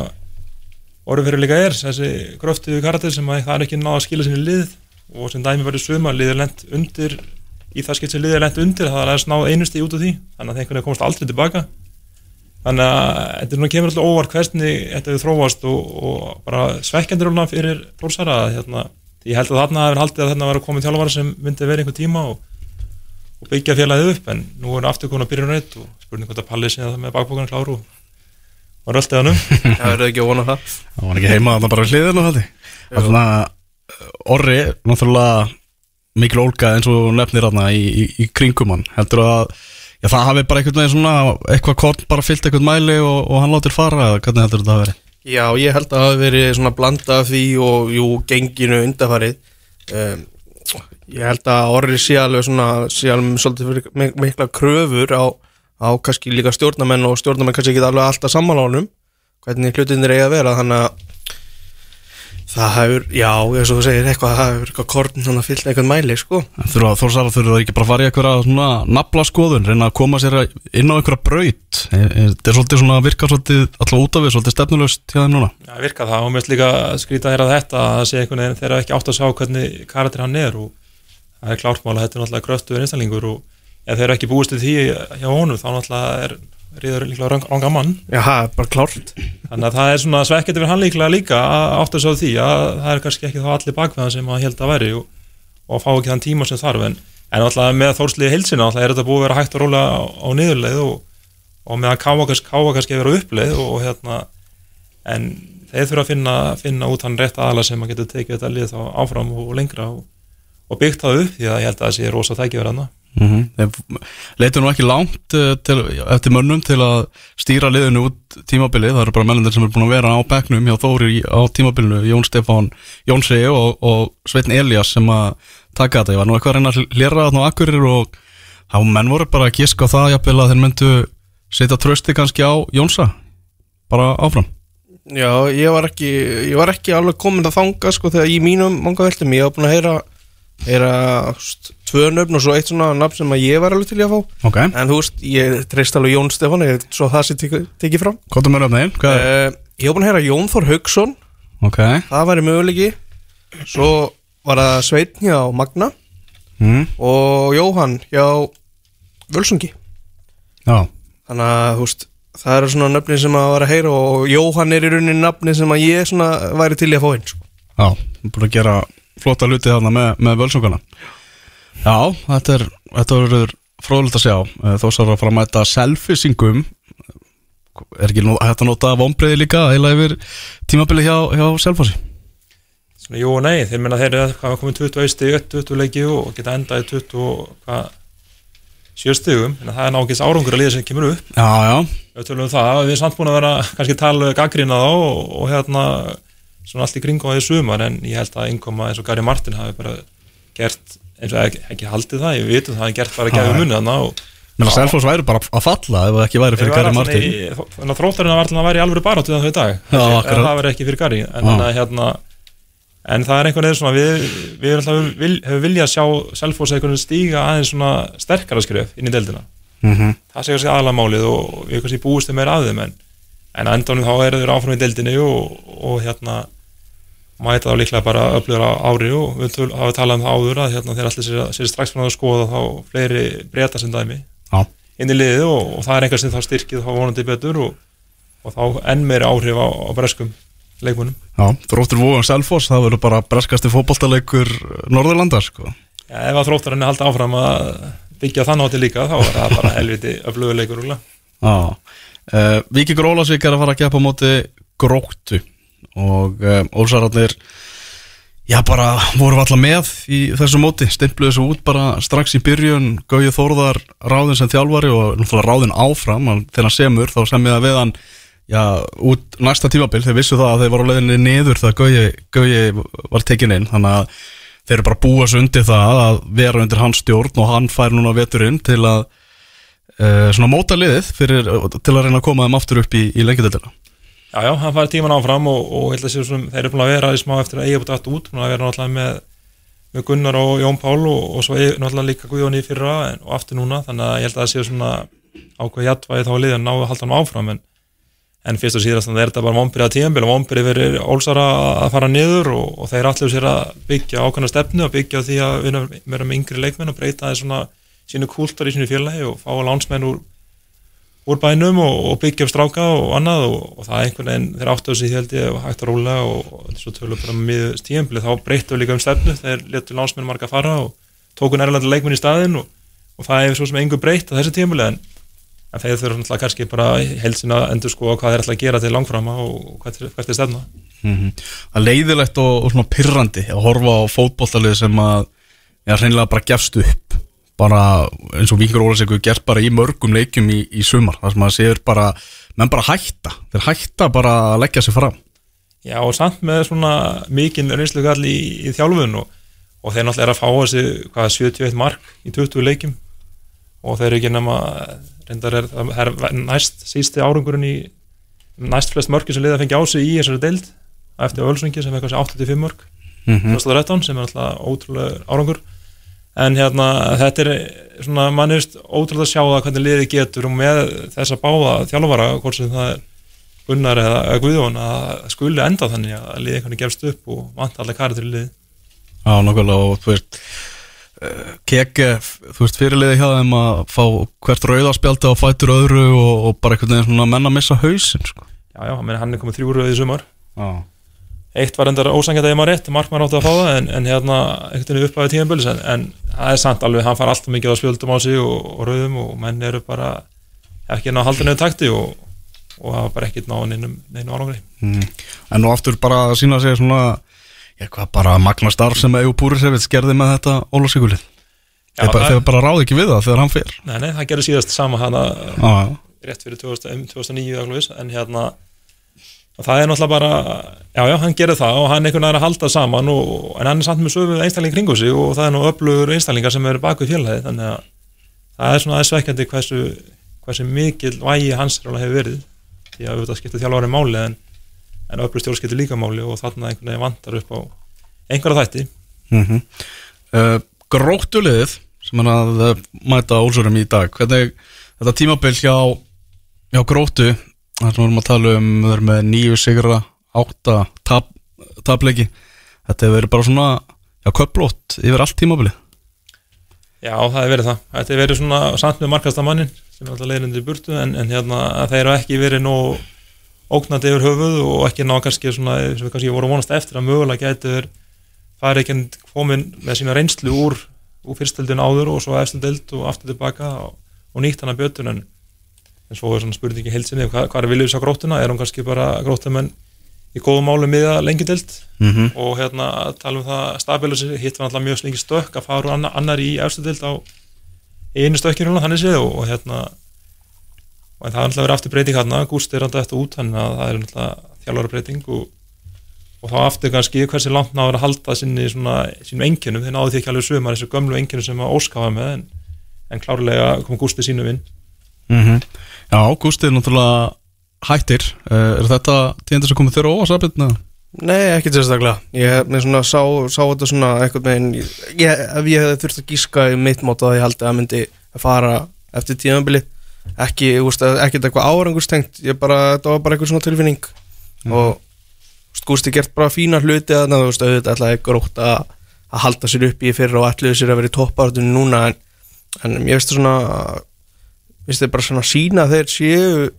fyrir líka er þessi gröftuðu karate sem að það er ekki náða að skila sinni lið og sem dæmi verið suma liður lent undir í það skilt sem liður lent undir það er að sná einusti út af því þannig að einhvern veginn komast aldrei tilbaka þannig að þetta er nú kemur alltaf óvart hvernig þetta hefur þróast og, og bara svekkjandur alveg fyrir fórsara hérna, ég held að þarna hefur haldið að þarna var að koma þjálfara sem myndi verið einhver tíma og, og byggja félagið upp en nú er aftur komin að byrja reitt og spurning hvort að Palli sé það með bakbókan kláru og var öll eðanum [laughs] það verður ekki að vona það? Það var ekki heima þarna bara við hliðinu þetta Þannig að Orri, náttúrulega mikil ólga eins og nefnir já, það hafi bara einhvern veginn svona eitthvað kort bara fyllt einhvern mæli og, og hann látir fara eða hvernig heldur þetta að veri? Já, ég held að það hafi verið svona blanda af því og jú, genginu undarfarið um, Ég held að orri sé alveg svona sé alveg svolítið mikla kröfur á, á kannski líka stjórnamenn og stjórnamenn kannski ekki alveg alltaf sammála honum hvernig hlutinir eiga að vera þannig að það hefur, já, eins og þú segir eitthvað, það hefur eitthvað korn svona fyllt einhvern mæli, sko. Þurfa að Þórsara þurfa ekki bara að fara í einhverja svona nafla skoðun, reyna að koma sér inn á einhverja braut? Þetta er svolítið svona virkar svolítið alltaf út af við, svolítið stefnulöst hjá þeim núna? Já, virka það. Og mér finnst líka skrýta að heyra þetta að það sé einhvern veginn þeirra ekki átt að sjá hvernig karakter hann er og það er klárt mál að þetta er náttúrulega gröftuður einstaklingur og ef þeir eru ekki búist til því hjá honum þá náttúrulega er ríður líklega rang, ranga mann. Er bara klárt. Þannig að það er svona svekkjandi fyrir hann líklega líka átt að sjá því að það er kannski ekki þá allir bakveðan sem að held að veri og, og fá ekki þann tíma sem þarf. En, en náttúrulega með þórsliði heilsina náttúrulega er þetta búið að vera hægt að róla á, á niðurleið og, og með að káa kannski, að vera uppleið og, og hérna en þeir þurfa að finna, finna út hann rétt aðala sem að geta tekið þetta lið þá áfram og lengra og, og byggt það upp því að ég held að það sé rosa tækifur Mm Þeir leitu nú ekki langt uh, til, eftir mönnum til að stýra liðinu út tímabilið, það eru bara mennendir sem er búin að vera á bekknum hjá Þóri á tímabilinu Jón Stefán Jónsi og, og Sveitn Elias sem að taka þetta, ég var nú eitthvað að reyna að hlera þarna á akkurir og þá menn voru bara að giska á það jafnvel að þeir myndu setja trösti kannski á Jónsa. Bara áfram. Já, ég var ekki, ég var ekki alveg komin að þanga sko þegar í mínum manga veltum. Ég var búin að heyra, heyra tvö nöfn og svo eitt svona nöfn sem að ég var alveg til að fá. Ok, en þú veist, ég treyst alveg Jón Stefán ég, svo það sé tekið teki fram. Hvað er röfniðin? Hvað er? uh, Ég var búin að heyra Jón Þór Haugsson Ok, það væri möguleiki. Svo var það Sveitn hjá Magna. Mm. og Jóhann hjá Völsungi. Já, þannig að þú veist það eru svona nöfni sem að var að heyra og Jóhann er í rauninni nafni sem að ég svona væri til að fá inn sko. já, búin að gera flotta luti þarna með, með völsungana Já, þetta er þetta verður fróðilegt að sjá. Eh, þó svo er að fara að mæta selfisingum er ekki nú hægt að nota vombriði líka eila yfir tímabili hjá, hjá selfossi? Svona, jú og nei, þeir menna þeir eru hvað komið 21 stig, 20 leiki og geta endað í 20 og hvað 7 stigum, en það er nákvæmst árangur að liða sem kemur upp. Já, já, við tölum um það, við erum samt búin að vera kannski tala gaggrina þá og, og hérna svona allt í kringum á því sumar en ég held að innkoma eins og Gary Martin hafi bara gert, eins og ekki, ekki haldið það ég vitum það, hann gert bara að gefa munni þarna og menn að selfoss væri bara að falla ef það ekki væri fyrir Gary Martin. Þannig að þróttarinn var alltaf að vera í alvöru baráttu þau í dag, Já, en það verið ekki fyrir Gary en, þannig að, hérna, en það er einhvern veginn svona við, við alltaf vil, hefur viljað sjá Selfoss einhvern veginn stíga aðeins svona sterkara skref inn í deildina. Mm -hmm. það sé kannski aðalega málið og við kannski búist þeim meira að þeim en, en að endanum þá eru þeir áfram í deildinni og, og hérna mæta þá líklega bara öflugur á ári og við hafa talað um það áður að hérna, þeir allir sér, sér strax fann að skoða þá fleiri breyta sem dæmi Já. inn í liðið og, og það er einhver sem þá styrkið þá vonandi betur og, og þá enn meiri áhrif á, á breskum leikmunum Já, þróttur vóðan selfoss það verður bara breskasti fótboltaleikur Norðurlandar sko ja, ef að þróttarinn er haldið áfram að byggja þann átti líka þá er það bara [laughs] helviti öflugur leikur rúglega. Já, uh, Víkingur Ólafsvík er að fara að gefa á móti gróttu og uh, Ólsararnir já bara voru alltaf með í þessu móti, stimpluðu þessu út bara strax í byrjun, Gauði Þórðar ráðin sem þjálfari og náttúrulega ráðin áfram þegar hann semur, þá semja við hann já, út næsta tímabil. Þeir vissu það að þeir voru á leiðinni niður þegar Gauði, var tekin inn. Þannig að þeir eru bara að búa sig undir það að vera undir hans stjórn og hann fær núna veturinn til að uh, svona móta liðið fyrir, til að reyna að koma þeim aftur upp í, í lengjadöldina Já, já, hann fær tíman áfram og, og held að séu svona, þeir eru búin að vera í smá eftir að eiga búin að út, búin að vera náttúrulega með, með Gunnar og Jón Pál og, og svo náttúrulega líka Guðjón í fyrra en, og aftur núna, þannig að ég held að það séu svona ákveð jættvæði þá að liðan náðu að halda hann áfram en, en fyrst og síðast þannig er þetta bara vombyrið að tíðanbíl og vombyrið verið ólsara að fara niður og, og þeir allir sér að byggja ákveðna stefnu og byggja því að vera með yngri leikmenn og breyta þeir svona sínu kúltar í sínu félagi og fá lánsmenn úr úr bænum og, og byggja upp stráka og annað og, og það er einhvern veginn þeir áttu þessi held ég hægt að rúla og, og svo tölum bara með tíðanbili þá breyttu líka um stefnu þeir letu lánsmenn marga fara og tóku nærlega leikmenn í staðinn og, og það er svo sem engu breytt á þessi tíðanbili en, en þeir þurfa náttúrulega kannski bara helsina að endur sko hvað þeir ætla að gera til langframa og hvert er, hvert er stefna. Mm Það er leiðilegt og, og svona pirrandi að horfa á fótboltalið sem að já, hreinlega bara gefst upp bara eins og Víkingur Ólafsvík gert bara í mörgum leikjum í, í sumar þar sem að séur bara, menn bara hætta þeir hætta bara að leggja sig fram. Já og samt með svona mikinn reynslu gall í, í þjálfun og, og þeir náttúrulega er að fá þessi hvað 71 mark í 20 leikjum? Og þeir eru ekki nema reyndar er, það er næst sísti árangurinn í næst flest mörki sem liða fengi á sig í þessari deild eftir Ölsungi sem er kannski 85 mörk mm -hmm. 2013 sem er alltaf ótrúlega árangur en hérna þetta er svona mannist ótrúlega að sjá það hvernig liði getur og með þessa báða þjálfara hvort sem það er Gunnar eða Guðjón að skuli enda þannig að liði einhvern veginn gefst upp og vant allir kari til liði Já, nokkulega og þú veist uh, keke, þú veist fyrirliði hjá þeim að fá hvert rauðarspjaldi á fætur öðru og, og bara einhvern veginn svona menn að missa hausinn sko. Já, já, meni, hann er komið þrjú rauð í sumar. Já, eitt var endar ósangjað að ég maður rétt markmann átti að fá það en, en hérna einhvern veginn uppæði tíðanbölis en, en það er sant alveg, hann far alltaf mikið á spjöldum á sig og, og rauðum og menn eru bara ekki ná að halda neðu takti og, og hafa bara ekkert ná neinum, neinu árangri. Mm. En nú aftur bara að sína sig svona ég hvað bara magna starf sem Egu Púrisevits gerði með þetta Ólafsvíkulið Já, þeir, bara, ráði ekki við það þegar hann fer. Nei, nei, það gerði síðast sama hana Já, rétt fyrir 2000, um 2009 eða eitthvað, en hérna og það er náttúrulega bara, já já, hann gerir það og hann einhvern veginn er að halda saman og, en hann er samt með sömu einstakling kringu sig og það er nú öflugur einstaklingar sem eru baku félagi þannig að það er svona aðeins svekkjandi hversu, hversu mikil vægi hans hefur verið því að auðvitað skiptir þjálfari máli en, en öflug stjórn skiptir líka máli og þarna einhvern veginn vantar upp á einhverja þætti. Mm uh, Gróttuliðið sem er að mæta Ólsurum í dag hvernig þetta tímabil hjá hjá Gróttu þar sem við erum að tala um við erum með nýju sigra átta tap, tapleiki þetta hefur verið bara svona já, köplót yfir allt tímabilið Já, það hefur verið það. Þetta hefur verið svona samt með markasta mannin sem er alltaf leiðindir í burtu en, en hérna að þeir eru ekki verið nóg ógnandi yfir höfuð og ekki ná kannski svona, sem við kannski voru að vonast eftir að mögulega getur farið ekki komin með sína reynslu úr, úr fyrstöldin áður og svo eftirdeld og aftur tilbaka og, og nýtt hana bjötun en, en svo er svona spurningi heilsinni hvað, hvað er viljus á grótuna, er hún kannski bara grótamenn í góðum málu miða lengi dild mm -hmm. og hérna að tala um það stabilusi, hitt var alltaf mjög slengi stökk að fara úr annar, í efstu dild á einu stökkinu þannig séð og, og hérna og það er alltaf verið aftur breyting hérna Gústi er alltaf eftir út þannig að það er alltaf þjálfara breyting og, og þá aftur kannski hversi langt náður að halda sinni svona, sínum enginum, þeir náðu því ekki alveg sömar þessu gömlu enginu sem að óskafa með en, en klárlega kom Gústi sínu vinn Mm Já, Gústi er náttúrulega hættir. Uh, er þetta tíðandir sem komið þér á óvarsafitna? Nei, ekki sérstaklega. Ég með svona sá, sá þetta svona eitthvað megin ég, Ef ég hefði þurft að gíska í mitt mót að ég haldi að myndi að fara eftir tíðanbili ekki, ekkert eitthvað árangurstengt ég bara, þetta var bara eitthvað svona tilfinning. Og þú veist, Gústi gert bara fína hluti að þú veist, auðvitað ætlaði grótt að, halda sér upp í fyrra og ætluðu sér að vera í toppartunni núna en, en ég veist það svona veist þið bara svona sína að þeir séu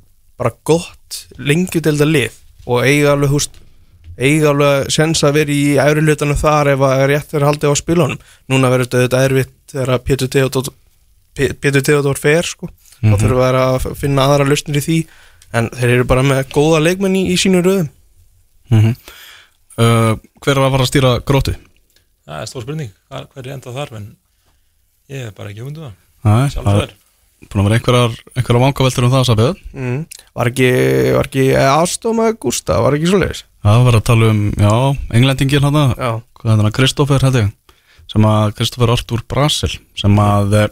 bara gott lengjudelda lið? Og eiga alveg húst eiga alveg sens að vera í æfri hlutanum þar ef að rétt er haldið á spilunum. Núna verður þetta auðvitað erfitt þegar að Pétur Theodor fer sko. Mhm. þá þurfum við að finna aðra lausnir í því. En þeir eru bara með góða leikmenn í, í sínu röðum. Mm uh, hver er að fara að stýra gróttu? það er stór spurning, hver er endað þar? En ég er bara ekki hundu það. Nei, sjálf það það er búin að vera einhverjar, einhverjar vangaveltur um það Sabið mm. var ekki, var ekki aðstofma Gústa, var ekki svoleiðis? Það var að tala um, já, englendingin hann já, hvað er það, Kristoffer held ég. Sem að Kristoffer Artur Brasil sem að uh,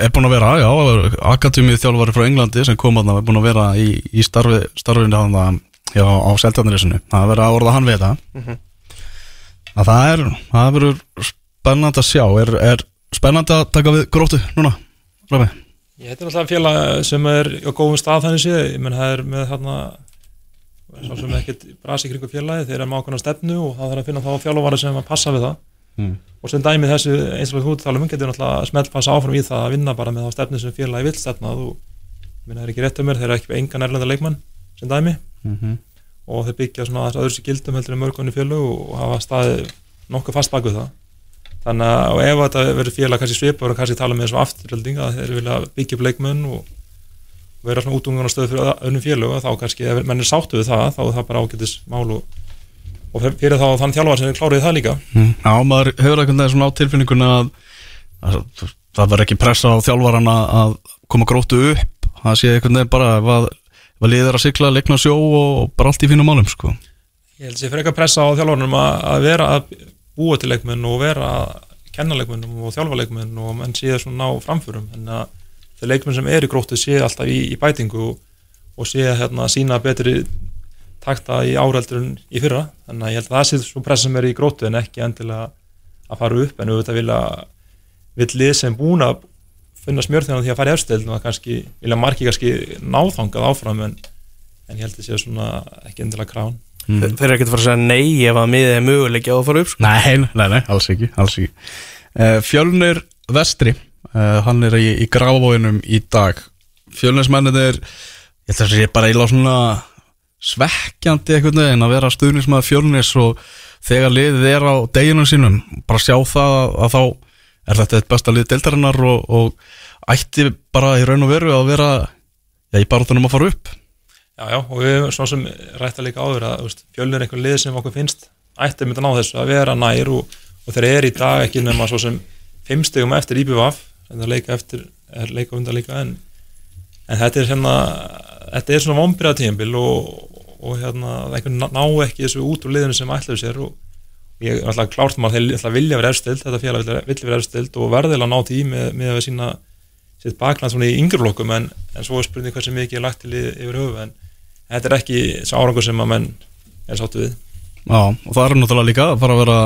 er búin að vera, já, akademið þjálfari frá Englandi sem kom að það er búin að vera í, í starfi, starfinu hann já, á Seltjarnarisinu, það er verið að orða hann við það Mhm. að það er, það verður spennandi að sjá, er, er spennandi að taka við gróttu núna, Rafi? Ég heitir alltaf félag sem er á góðum stað þannig séð, ég menn það er með þarna svo sem ekkert brasi kringu félagi, þeir eru með ákveðna stefnu og það þarf að finna þá þjálfara sem að passa við það Mm. og sem dæmi þessu eins og við þú talum um getur náttúrulega smeltpassa áfram í það að vinna bara með þá stefnu sem félagi vill stefna og ég menn það er ekki rétt um mér, þeir eru ekki með engan erlenda leikmann sem dæmi Mm -hmm. og þeir byggja svona aðeins sér gildum heldur en mörgunni fjölu og hafa staðið nokkuð fast baku það þannig að og ef þetta verður félag kannski svipur og kannski tala með þessu afturölding að þeir vilja byggja upp leikmenn og vera svona útungan á stöðu fyrir önnum félög þá kannski ef menn er sáttu við það þá er það bara ágætis mál og, og fyrir þá þann þjálfar sem er klárið það líka Mm. Já, maður hefur veginn svona á tilfinninguna að, að það verður ekki pressa á þjálfaran að, að koma gróttu upp það sé einhvern veginn bara ef að, ef að liðir að sigla, leikna sjó og bara allt í fínum málum sko. ég held sér fyrir eitthvað pressa á þjálfarnum að, að vera að búa til leikmenn og vera að kenna leikmennum og þjálfa leikmenn og menn séð svona ná framförum. En að þeir leikmenn sem eru í gróttu séð alltaf í, í bætingu og, og séð hérna sína betri takta í áreldur en í fyrra. Þannig að ég held að það sé svo pressa sem er í gróttu en ekki endilega að fara upp. En auðvitað vilja vill lið sem búin að finna smjörþjóðan því að fara í efstöld og kannski vilja marki kannski náþangað áfram en, en ég held að sé svona ekki endilega krán mm. þeir eru ekkert að fara að segja nei ef að miðið er möguleiki á að fara upp sko. Nei, nei, nei, alls ekki, alls ekki. Uh, Fjölnir Vestri uh, hann er í, í grafavóinum í dag Fjölnirsmennið er ég held að sé bara íla svona svekkjandi einhvern veginn að vera stuðnismæður Fjölnis og þegar liðið er á deginum sínum bara sjá það að, að þá er þetta eitt besta lið deildarinnar og, og ætti bara í raun og veru að vera já, í baróttunum að fara upp Já, já, og við svo sem rætta líka áður að fjölnir er einhver lið sem okkur finnst ætti mynda ná þessu að vera nær og, og þeir eru í dag ekki nema svo sem fimm stegum eftir IBVF en það leika eftir, er leika undan líka en, en þetta er hérna þetta er svona vombriða tíðanbíl og, og hérna, einhvern ná ekki þessu út úr liðinu sem ætlaðu sér og ég er alltaf klárt maður ætla að vilja vera efstild, þetta félag vilja, vera efstild og verðilega ná því með, með að sína sitt bakland svona í yngreflokkum en, en svo er spurning hversu mikið er lagt til yfir höfu en þetta er ekki sá árangur sem að menn er sáttu við. Já, og það er náttúrulega líka að fara að vera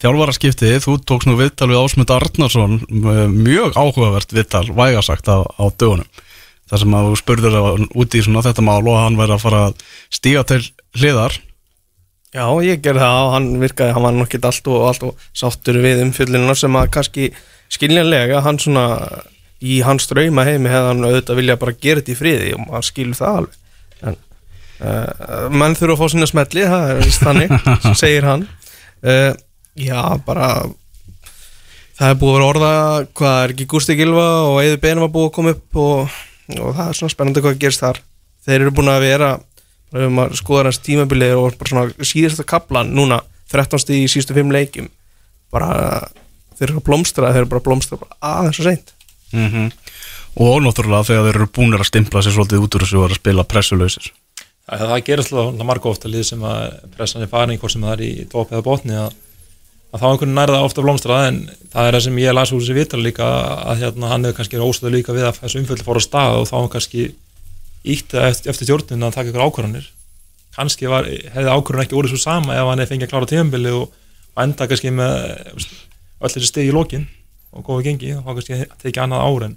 þjálfaraskiptið, þú tókst nú viðtal við Ásmund Arnarsson, m- mjög áhugavert viðtal, vægasagt á, á dögunum. Þar sem að þú spurður á, út í svona þetta mál og hann væri að fara að stíga til hliðar. Já, ég gerði það og hann virkaði, hann var nokkið allt og allt og sáttur við umfyllunina sem að kannski skiljanlega hann svona í hans drauma heimi hefði hann auðvitað vilja bara gera þetta í friði og maður skilur það alveg. En uh, menn þurfa að fá sinna smelli, það er víst þannig [laughs] segir hann. Uh, Já, bara það er búið að vera orða hvað er ekki Gústi Gilva og Eður Bein var búið að koma upp og, og það er svona spennandi hvað gerist þar. Þeir eru búin að vera ef maður skoðar hans tímabilið og bara svona síðasta kaplan núna 13. í síðustu fimm leikjum. Bara þeir eru að blómstra þeir eru bara að blómstra bara aðeins og seint mm og náttúrulega þegar þeir eru búinir að stimpla sér svolítið út úr þessu og að spila pressulausir það, það gerist alltaf marga ofta lið sem að pressan er farin hvort sem það er í topp eða botni að, að þá einhvern nærða ofta blómstra en það er það sem ég las úr þessi vital líka að hérna, hann hefur kannski óstöðu líka við að þessu umföldi fór á stað og þá hann kannski ítt eftir, eftir stjórnin að taka ykkur ákvarðanir. Kannski var, hefði ákvarðan ekki orðið svo sama ef hann hefði fengið að klára tíðanbili og, enda kannski með öll þessi stegi í lokin og góðu gengi og þá kannski tekið annað ár en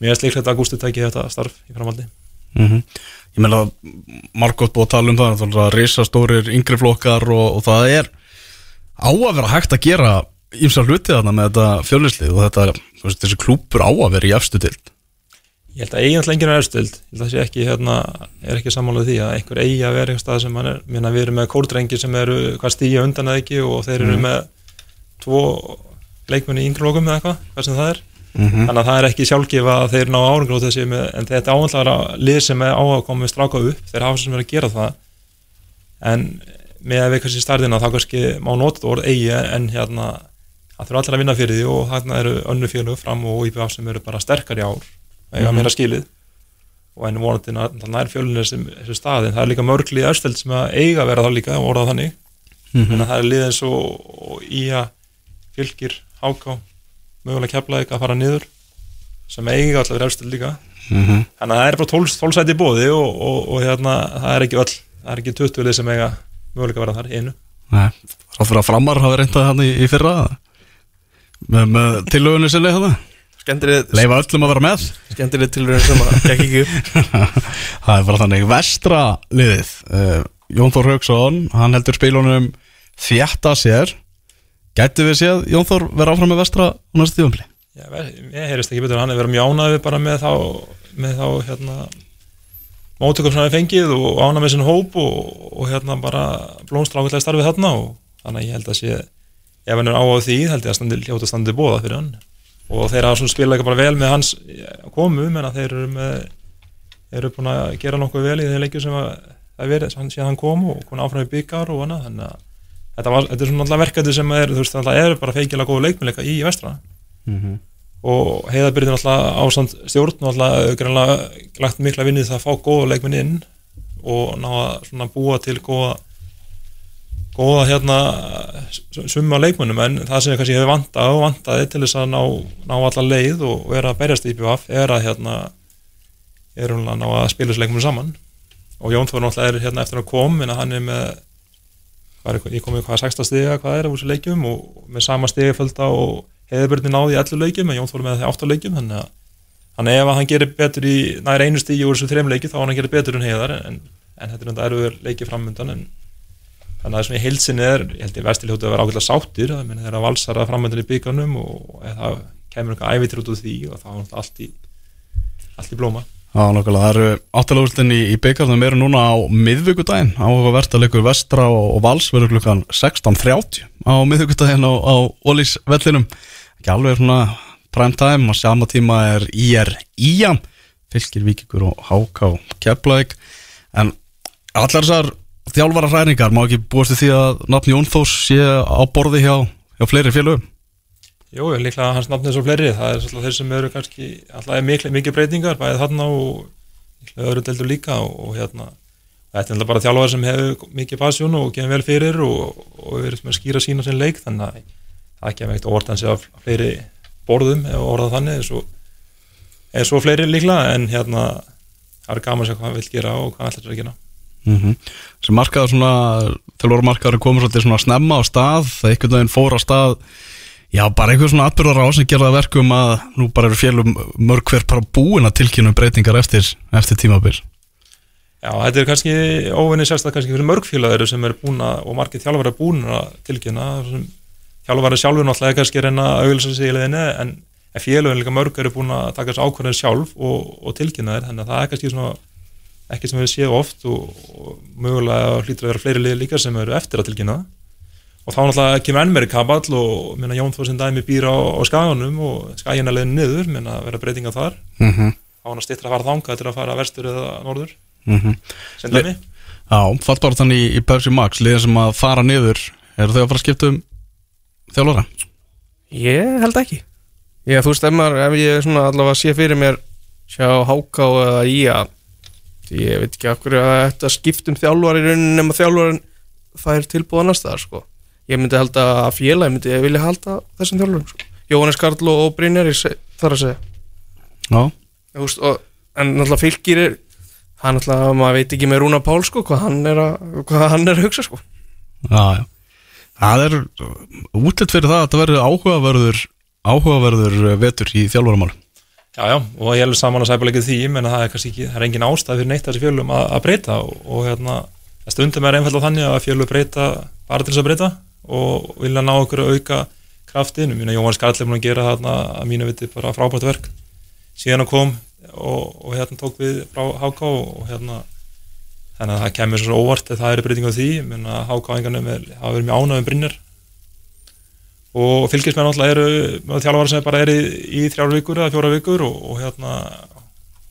mér er sliklegt að Gústi tæki þetta starf í framhaldi. Mm Ég meina Margot búið að tala um það það er risastórir yngri flokkar og, og það er á að vera hægt að gera ímsa hluti þarna með þetta fjölislið og þetta, veist, þessi klúpur á að vera í efstu til Ég held að eigin alltaf enginn er efstild, ég held að það sé ekki, hérna, er ekki sammálað því að einhver eigi að vera einhver stað sem er, við erum með kórdrengi sem eru hvað stíja undan eða ekki og þeir eru Mhm. með tvo leikmenni í yngri lokum eða eitthvað, hvað sem það er. Mhm. Þannig að það er ekki sjálfgefa að þeir ná árangur en þetta áhengilega er að lið sem er á að koma með stráka upp, þeir hafa sem verið að gera það, en með að við kannski starðina þá kannski má nota orð eigi en hérna að þurfa allir að vinna fyrir því og þarna eru önnu félög fram og IPF sem eru bara sterkar í ár eiga Mhm. meira skilið og en vonandi þannig er fjölunir sem þessu stað en það er líka mörglið östöld sem að eiga að vera það líka og orða þannig Mhm. en það er liðið eins og, og ía fylgir, háká mögulega keflaðið að fara niður sem eiga alltaf verið östöld líka. Mhm. þannig að það er bara tólsæti bóði og, og, og hérna, það er ekki öll það er ekki 20 lið sem eiga mögulega að vera þar einu. Nei, þá fyrir að framar hafa reynda hann í, í fyrra. Með, með tillögunni sinni hann leifa öllum að vera með. Skemmtilegt tilraun sem að gekk ekki [laughs] það er bara þannig. Vestra liðið uh, Jón Þór Hauksson, hann heldur spilunum þjætta sér gæti við séð Jón Þór vera áfram með vestra á næstu tíðumli Já, ég heyrist ekki betur hann er verið mjög ánægði bara með þá með þá hérna mótökum sem hann er fengið og ánægði með sinn hóp og, og hérna bara blómstra ákveðlega starfið þarna og þannig að ég held að sé ef hann er á á því held ég að standi, hljóta standi bóða fyrir hann. Og þeir svona spilað ekki bara vel með hans komu, menn að þeir eru með eru búin að gera nokkuð vel í þeir leikju sem að er verið síðan hann kom og komin áfram í byggar og annað þannig að þetta, var, þetta er svona alltaf verkefni sem er, þú veist, alltaf er bara feikilega góðu leikmennleika í vestra og heiðabyrðin alltaf ástand stjórn og alltaf greinlega lagt mikla vinnið það að fá góða leikmenn inn og ná að svona búa til góða góða hérna summa leikmennum en það sem ég kannski hefur vantað og vantaði til þess að ná, ná alla leið og vera að berjast í IPVF er að hérna er hún að ná að spila þessu leikmennu saman. Og Jón Þór náttúrulega er hérna eftir að kom en hann er með hvað er, ég kom með hvað 16 stiga hvað er á þessu leikjum og með sama stiga fölta og heiðabörni náði í 11 leikjum en Jón Þór með 8 leikjum þannig að þannig að ef hann gerir betur í nær einu stigi úr þessu þreim leiki þá hann að gera betur en heiðar en, en þetta er enda erfiður leiki framöndan en þannig að það sem í heilsinni er ég held ég vestilhjóttu að vera ákveðlega sáttir það menn þeirra valsara framöndan í byggarnum og það kemur eitthvað ævitur út úr því og þá er allt í allt í blóma Já, nokkulega, það eru áttalagustin í, byggarnum eru núna á miðvíkudaginn áhugavert að leikur vestra og, og vals verður klukkan 16.30 á miðvíkudaginn á, á Ólís vellinum ekki alveg svona prime time á sama tíma er IR IAM fylgir vikingur og háká keflæk en allar þessar þjálfara hræringar má ekki búast því að nafn Jón Þós sé á borði hjá, hjá fleiri félögum Jú, líklega hans nafnið svo fleiri, það er svolítið þeir sem eru kannski alltaf mikið, mikið breytingar, bæðið þarna og öðru deildur líka og, og hérna, þetta er alltaf bara þjálfar sem hefur mikið pasjón og gefur vel fyrir og, og er með að skýra sína sin leik, þannig að það kemur ekkert orðan sig af fleiri borðum eða orðað þannig, og er svo fleiri líklega, en hérna það er gaman að sjá hvað hann vil gera og hvað hann ætlar að gera. Mm sem markaður svona þjálfur markaður komur svolítið svona snemma á stað það já bara einhver svona atbyrðar á sem gerða verkum að nú bara eru félum mörg hver bara búin að tilkynna um breytingar eftir, eftir tímabil. Já, þetta er kannski óvinni sérstaklega kannski fyrir mörgfélagir sem er búin að, og margir þjálfari er búin að tilkynna, sem þjálfari sjálfur náttúrulega er kannski reyna að auðvitað sig í leðinni, en félagin líka mörg eru búin að taka þessu ákvörðin sjálf og, og tilkynna þeir, þannig að það er kannski svona ekki sem við séum oft og, og mögulega hlýtur að vera fleiri liðir líka sem eru eftir að tilkynna og þá náttúrulega kemur enn meiri kaball og minna Jón Þórsson dæmi býra á, á skaganum og skagina leiðin niður minna að vera breytinga þar mm -hmm. þá hann að stittra að fara þanga til að fara vestur eða norður Mm sem dæmi Já, fallbarðan í, í Pepsi Max liðin sem að fara niður eru þau að fara að skipta um þjálfara? Ég held ekki Ég, þú veist, ef, ég allavega sé fyrir mér sjá Háká eða Ía ég veit ekki af hverju að þetta skiptum þjálfar í rauninni nema þjálfarin fær tilbúð annar staðar sko. Ég myndi halda að félagi myndi ég vilja halda þessum þjálfarum sko. Jóhannes Karl og, Brynjar þar að segja. Já, Þú veist, og, en náttúrulega fylgir er það er náttúrulega, maður veit ekki með Rúna Pál sko, hvað hann er að, hvað hann er að hugsa sko. já, já. Það er útlitt fyrir það að þetta verður áhugaverður áhugaverður vetur í þjálfaramál Já, já, og ég er alveg saman að sæpa því, menn að það er kannski ekki, það er engin ástæð fyrir neitt þessi fjölum að, að breyta og, og hérna, það stundum er einfalda þannig að fjölu breyta bara til þess að breyta og vilja ná okkur að auka kraftinu, að Jóhann Skarl er búin að gera þarna að mínu viti bara frábært verk. Síðan að kom og, og hérna tók við frá HK og, hérna þannig að það kemur svo óvart að það eru breyting á því, menn að HK enganum hafa verið mjög ánægum brinnir og fylgismenn alltaf eru með þjálfara sem bara er í, í þrjára vikur eða fjóra vikur og, og hérna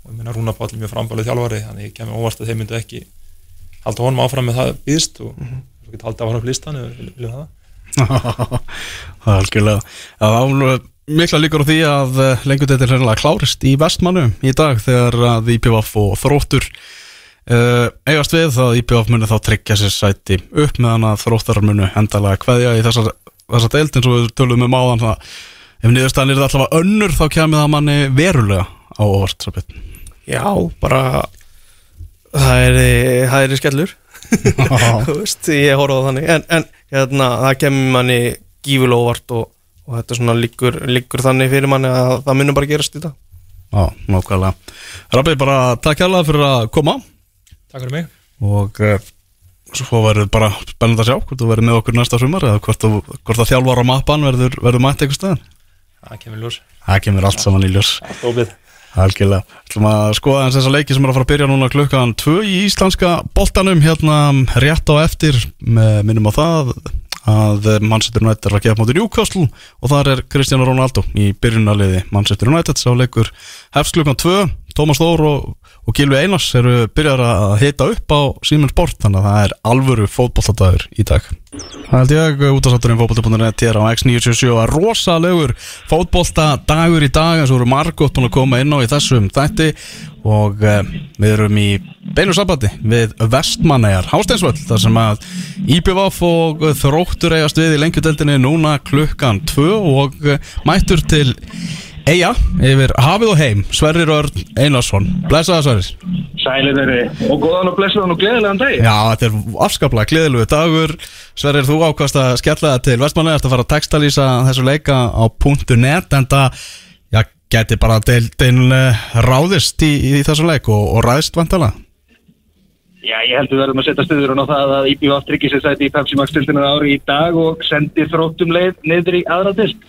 og minna Rúna Páll er mjög frambælið þjálfari þannig kemur óvart að þeir myndu ekki halda honum áfram með það býðst og mm -hmm. Svo getur haldið áfram listan ef við viljum það [laughs] Það er algjörlega Það er mikla líkur á því að lengjuteitir hennilega klárist í vestmannu í dag þegar að IPVF og þróttur uh, eigast við að IPVF muni þá tryggja sér sæti upp meðan að þróttar muni endalega kveðja í þessar þessa deild eins og við tölum um áðan það, ef niðurstaðan er alltaf önnur þá kemur það manni verulega á betur. Já, bara það er, það er skellur þú [laughs] veist, ég horfa á þannig. En, en hérna, það kemur manni gífulega óvart og, og þetta svona líkur, líkur þannig fyrir manni að það munum bara gerast í dag. Já, nákvæmlega. Rabbi, bara takk hérlega fyrir að koma. Takk fyrir mig. Og uh, svo verður bara spennand að sjá hvort þú verður með okkur næsta sumar eða hvort, þú, hvort að þjálfara á mappan verður, verður mætt eitthvað stöðan Það kemur ljós. Það kemur allt saman í ljós. Opið Algjörlega. Ætlum að skoða eins þessa leiki sem er að fara að byrja núna klukkan 2 í íslenska boltanum hérna rétt á eftir með minnum á það að Manchester United er að gefa mótur Júkastl og þar er Cristiano Ronaldo í byrjunarliði Manchester United sá leikur hefst klukkan 2 Tómas Þór og, og Gilvi Einars eru byrjar að hita upp á Siemens Sport þannig að það er alvöru fótbolladagur í dag. Það held ég út af satturinn fótboll.net hér á X977 að rosalegur fótbolladagur í dag eins og eru margótt búin að koma inn á í þessum þætti. Og uh, við erum í beinu sambandi við Vestmannegar Hásteinsvöld þar sem að IPVF og þróttur eigast við í lengjudeldinni núna klukkan 2 og uh, mættur til Eija yfir hafið og heim Sverrir Örn Einarsson. Blessaða Sverrir. Sælir þeirri og góðan og blessaðan og gleðilegan dag Já, þetta er afskaplega gleðilegu dagur. Sverrir, þú ákvæmst að skella það til Vestmannegar að fara að textalýsa þessu leika á .net en það já, geti bara deildin ráðist í, í þessu leik og, og ræðist vantala Já, ég held að við verðum að setja stuður á það að IPVF tryggir sér sæti í Pepsi Max dildinu ári í dag og sendir þróttum leið niður í aðra dild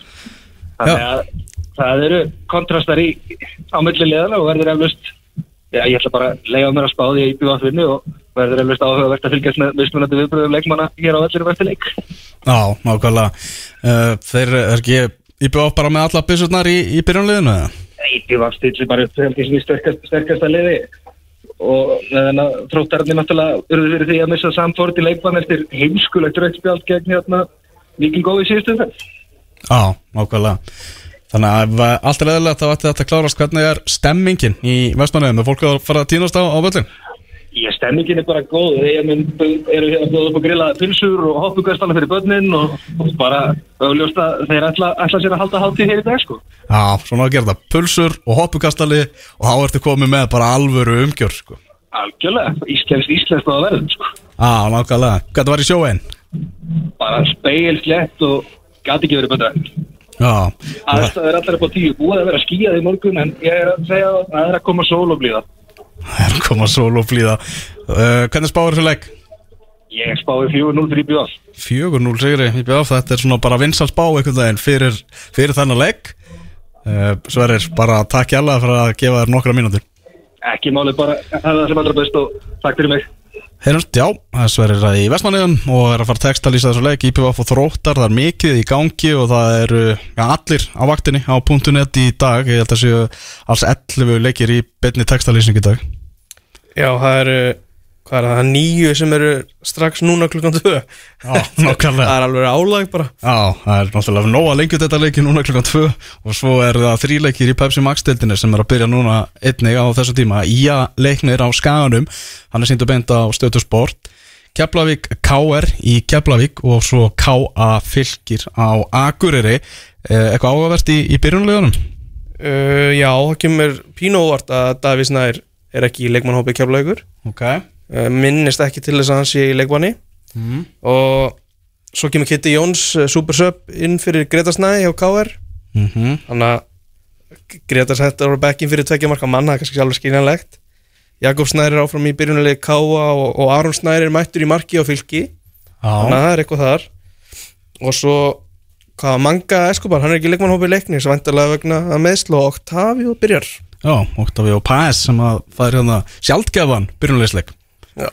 Þannig að það eru kontrastar í á milli leðana og verður eflust Já, ég ætla bara að leiða mér að spá því að IPVF vinni og verður eflust áhugavert að fylgjast með mismunandi viðbröðum leikmanna hér á vellinu verður leik. Já, nákvæmlega. Uh, Þeir er ekki IPVF bara með alla byssurnar í, í byrjanliðinu eða? IPVF stillir bara upp heldur sem í sterkast, sterkasta liði og meðan að þróttararnir náttúrulega urður fyrir því að missa samfórið í leikmann eftir heimskulegt rauðspjald gegn hérna Viking Góði síðustum þess Já, nákvæmlega Þannig að allt er þá ætti þetta að klárast hvernig er stemmingin í Vestmanniðum er fólk að fara að týnast á, á völlin Ég, stemmingin er bara góð, ég mun, eru hérna að bjóða upp að grilla pilsur og hoppugastana fyrir börnin og, og bara auðljóst að þeir ætla, ætla sér að halda hátíð hér í dag sko. Já, svona að gera þetta pulsur og hoppukastali og þá ertu komið með bara alvöru umgjör sko. Algjörlega, íslenskt, íslenskt á að verða sko. Já, nákvæmlega Hvað var í sjóin? Bara speilslegt og gæti ekki verið betra. Aðstæður er allar upp á tíu, búið að vera skíjað í morgun en ég er að segja að það er að koma sól og blíða. það er að koma sól og flýða uh, Hvernig spáir þessu leik? Ég spáði 4-0 fyrir IBF. 4-0 sigri í BF, þetta er svona bara vinsal spá einhvern veginn fyrir, fyrir þennan leik uh, Sverrir, bara takk hjá fyrir að gefa þér nokkra mínútur Ekki málið bara, það er það sem allra best og takk fyrir mig. Heyrjumst, já, það er Sverrir í Vestmanniðum og er að fara að textalýsa þessu leik. IPVF og þróttar, það er mikið í gangi og það eru ja, allir á vaktinni á .net í dag, ég held að séu alls 11 leikir í betni textalýsing í dag. Já, það eru, hvað er það, nýju sem eru strax núna klukkan 2 Já, nákvæmlega. [laughs] Það er alveg álag bara. Já, það er náttúrulega nóg að lengja þetta leiki núna klukkan 2 og svo er það þríleikir í Pepsi Max-deildinni sem er að byrja núna einnig á þessu tíma. Ía leiknir á Skaganum, hann er síndu beint á Stötu Sport. Keflavík KR í Keflavík og svo KA Fylkir á Akureyri. Eh, eitthvað áhugavert í, í byrjunlegunum uh, Já, það kemur pínu óvart að Davís Nær er ekki í leikmannhópi keflaugur Ok minnist ekki til þess að hann sé í leikmanni. Mm. og svo kemur Kitty Jóns uh, Super Sub inn fyrir Greta Snæ hjá KR mm -hmm. þannig að Greta settur á bekkin fyrir tvekja marka manna, það er kannski alveg skynjanlegt Jakob Snær er áfram í byrjunalegi Káa og, og Aron Snær er mættur í marki á fylki. Þannig að það er eitthvað þar. Og svo hvað Manga Escobar, hann er ekki í leikmannhópi leikni sem vantarlega vegna að meðslu og Octavio byrjar. Já, Octavio Paes sem að það er hérna sjaldgefan byrjunleisleik Já.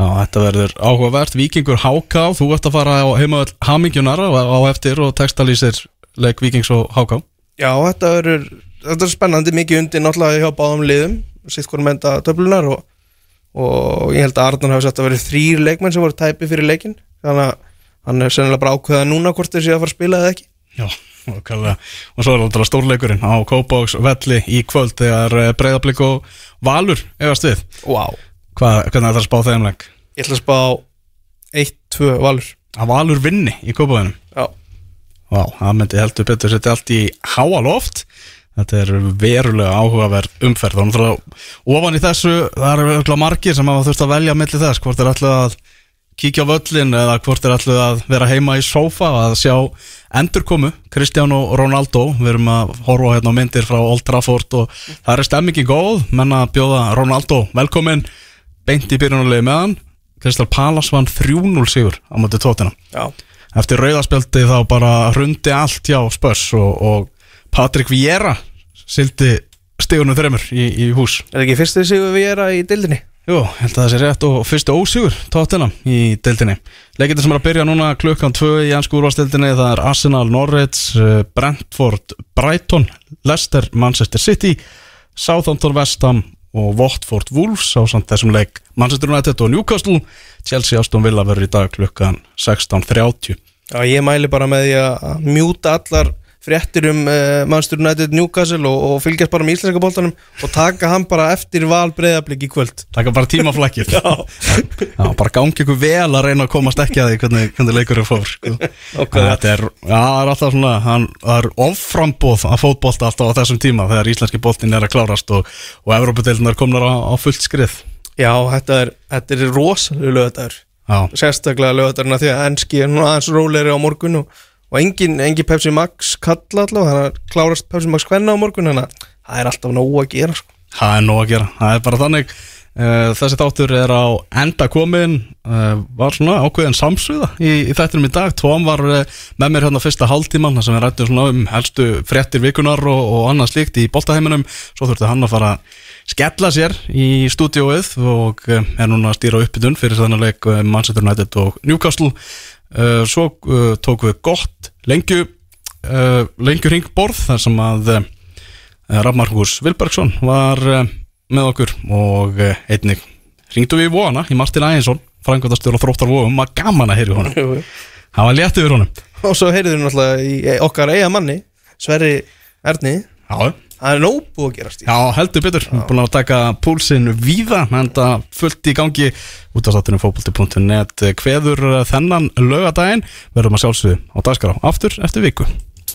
Já, þetta verður áhugavert. Víkingur HK, þú ert að fara á heimavöld Hamingjunar á, á eftir og textalýsir leik Víkings og HK Já, þetta verður þetta er spennandi, mikið undir náttúrulega hjá báðum liðum sitt hvort mennta töflunar og, og ég held að Arnur hafi sagt að verið þrýr leikmenn sem voru tæpi fyrir leikin þannig að hann er sennilega bara ákveða núna hvort þeir sé að fara að spila eða ekki. Já, okkarlega Og svo er alltaf stórleikurinn á Kópáks velli í kvöld þegar breyðablík og Valur efast við. Wow. Hvað, hvernig er það að spá þeim leik? Ég ætla að spá 1-2 Valur. Að Valur vinni í Kópáðinum? Já. Vá, það myndi heldur betur setja allt í háa loft. Þetta er verulega áhugaverð umferð. Að ofan í þessu það eru örugglega margir sem hafa þurft að velja milli þess hvort er alltaf að kíkja á völlin eða hvort er alltaf að vera heima í sófa og að sjá endurkomu Cristiano Ronaldo. Við erum að horfa hérna á myndir frá Old Trafford og það er stemmingin góð. Menn að bjóða Ronaldo velkomin beint í byrjunarlegi með hann. Kristal Palas vann 3-0 sigur á mötu tóttina Já. Eftir rauðaspjaldi þá bara hrundi allt hjá Spurs og, og Patrik Vieira sildi stegunum þreymur í, í hús. Er ekki fyrstu sigur við erum í dildinni? Jú, held að það sé rétt og fyrstu ósigur tóttina í deildinni. Leikindin sem er að byrja núna klukkan 2 í ennsku úrvarsdeildinni það er Arsenal, Norwich, eh, Brentford, Brighton, Leicester, Manchester City Southampton, West Ham og Watford Wolves á samt þessum leik. Manchester United og Newcastle. Chelsea Aston Villa verður í dag klukkan 16.30 Já, ég mæli bara með því að mjúta allar fréttir um uh, Manchester United Newcastle og, og fylgjast bara með íslenska bóltanum og taka hann bara eftir val breyðablík í kvöld. Taka bara tímaflækir [laughs] bara gangi ykkur vel að reyna að komast ekki að því hvernig, hvernig leikur er fór sko. okay. Þetta er, já, er alltaf svona hann, það er offrambóð að fótbolta alltaf á þessum tíma þegar íslenski boltin er að klárast og, og Evrópadeilin er komnar á, á fullt skrið. Já, þetta er, þetta er rosalega lögadagur Sérstaklega lögadagurna því að enski er nú aðeins róleri á morgun og, og engin, engin Pepsi Max kalla allavega þannig að klárast Pepsi Max hvenna á morgun þannig að það er alltaf nóg að gera sko. Það er nóg að gera, það er bara þannig. Uh, Þessi þáttur er á enda komin uh, Var svona ákveðin samsviða í, í þættinum í dag. Tóm var uh, með mér hérna fyrsta hálftíman þar sem við rættum svona um helstu fréttir vikunar og, og annað slíkt í boltaheiminum. Svo þurfti hann að fara að skella sér í stúdióið og er núna að stýra uppbytun fyrir þannig leik Manchester United og Newcastle. Svo tók við gott lengju lengju ringborð þar sem að Rafmarkus Vilbergsson var með okkur og einnig ringdu við í vona í Martin Æginsson frangvöldastur og þróttar vóum, maður gaman að heyri honum. Það var létt yfir honum. Og svo heyrðu við náttúrulega í okkar eiga manni Sverri Erni. Já, Það er búið að gerast í Já, heldur betur, búin að taka púlsinn víða, en það fullt í gangi. Út af sattinu fókbalti.net kveður þennan lögadaginn, verðum að sjálfsögðu á dagskrá aftur eftir viku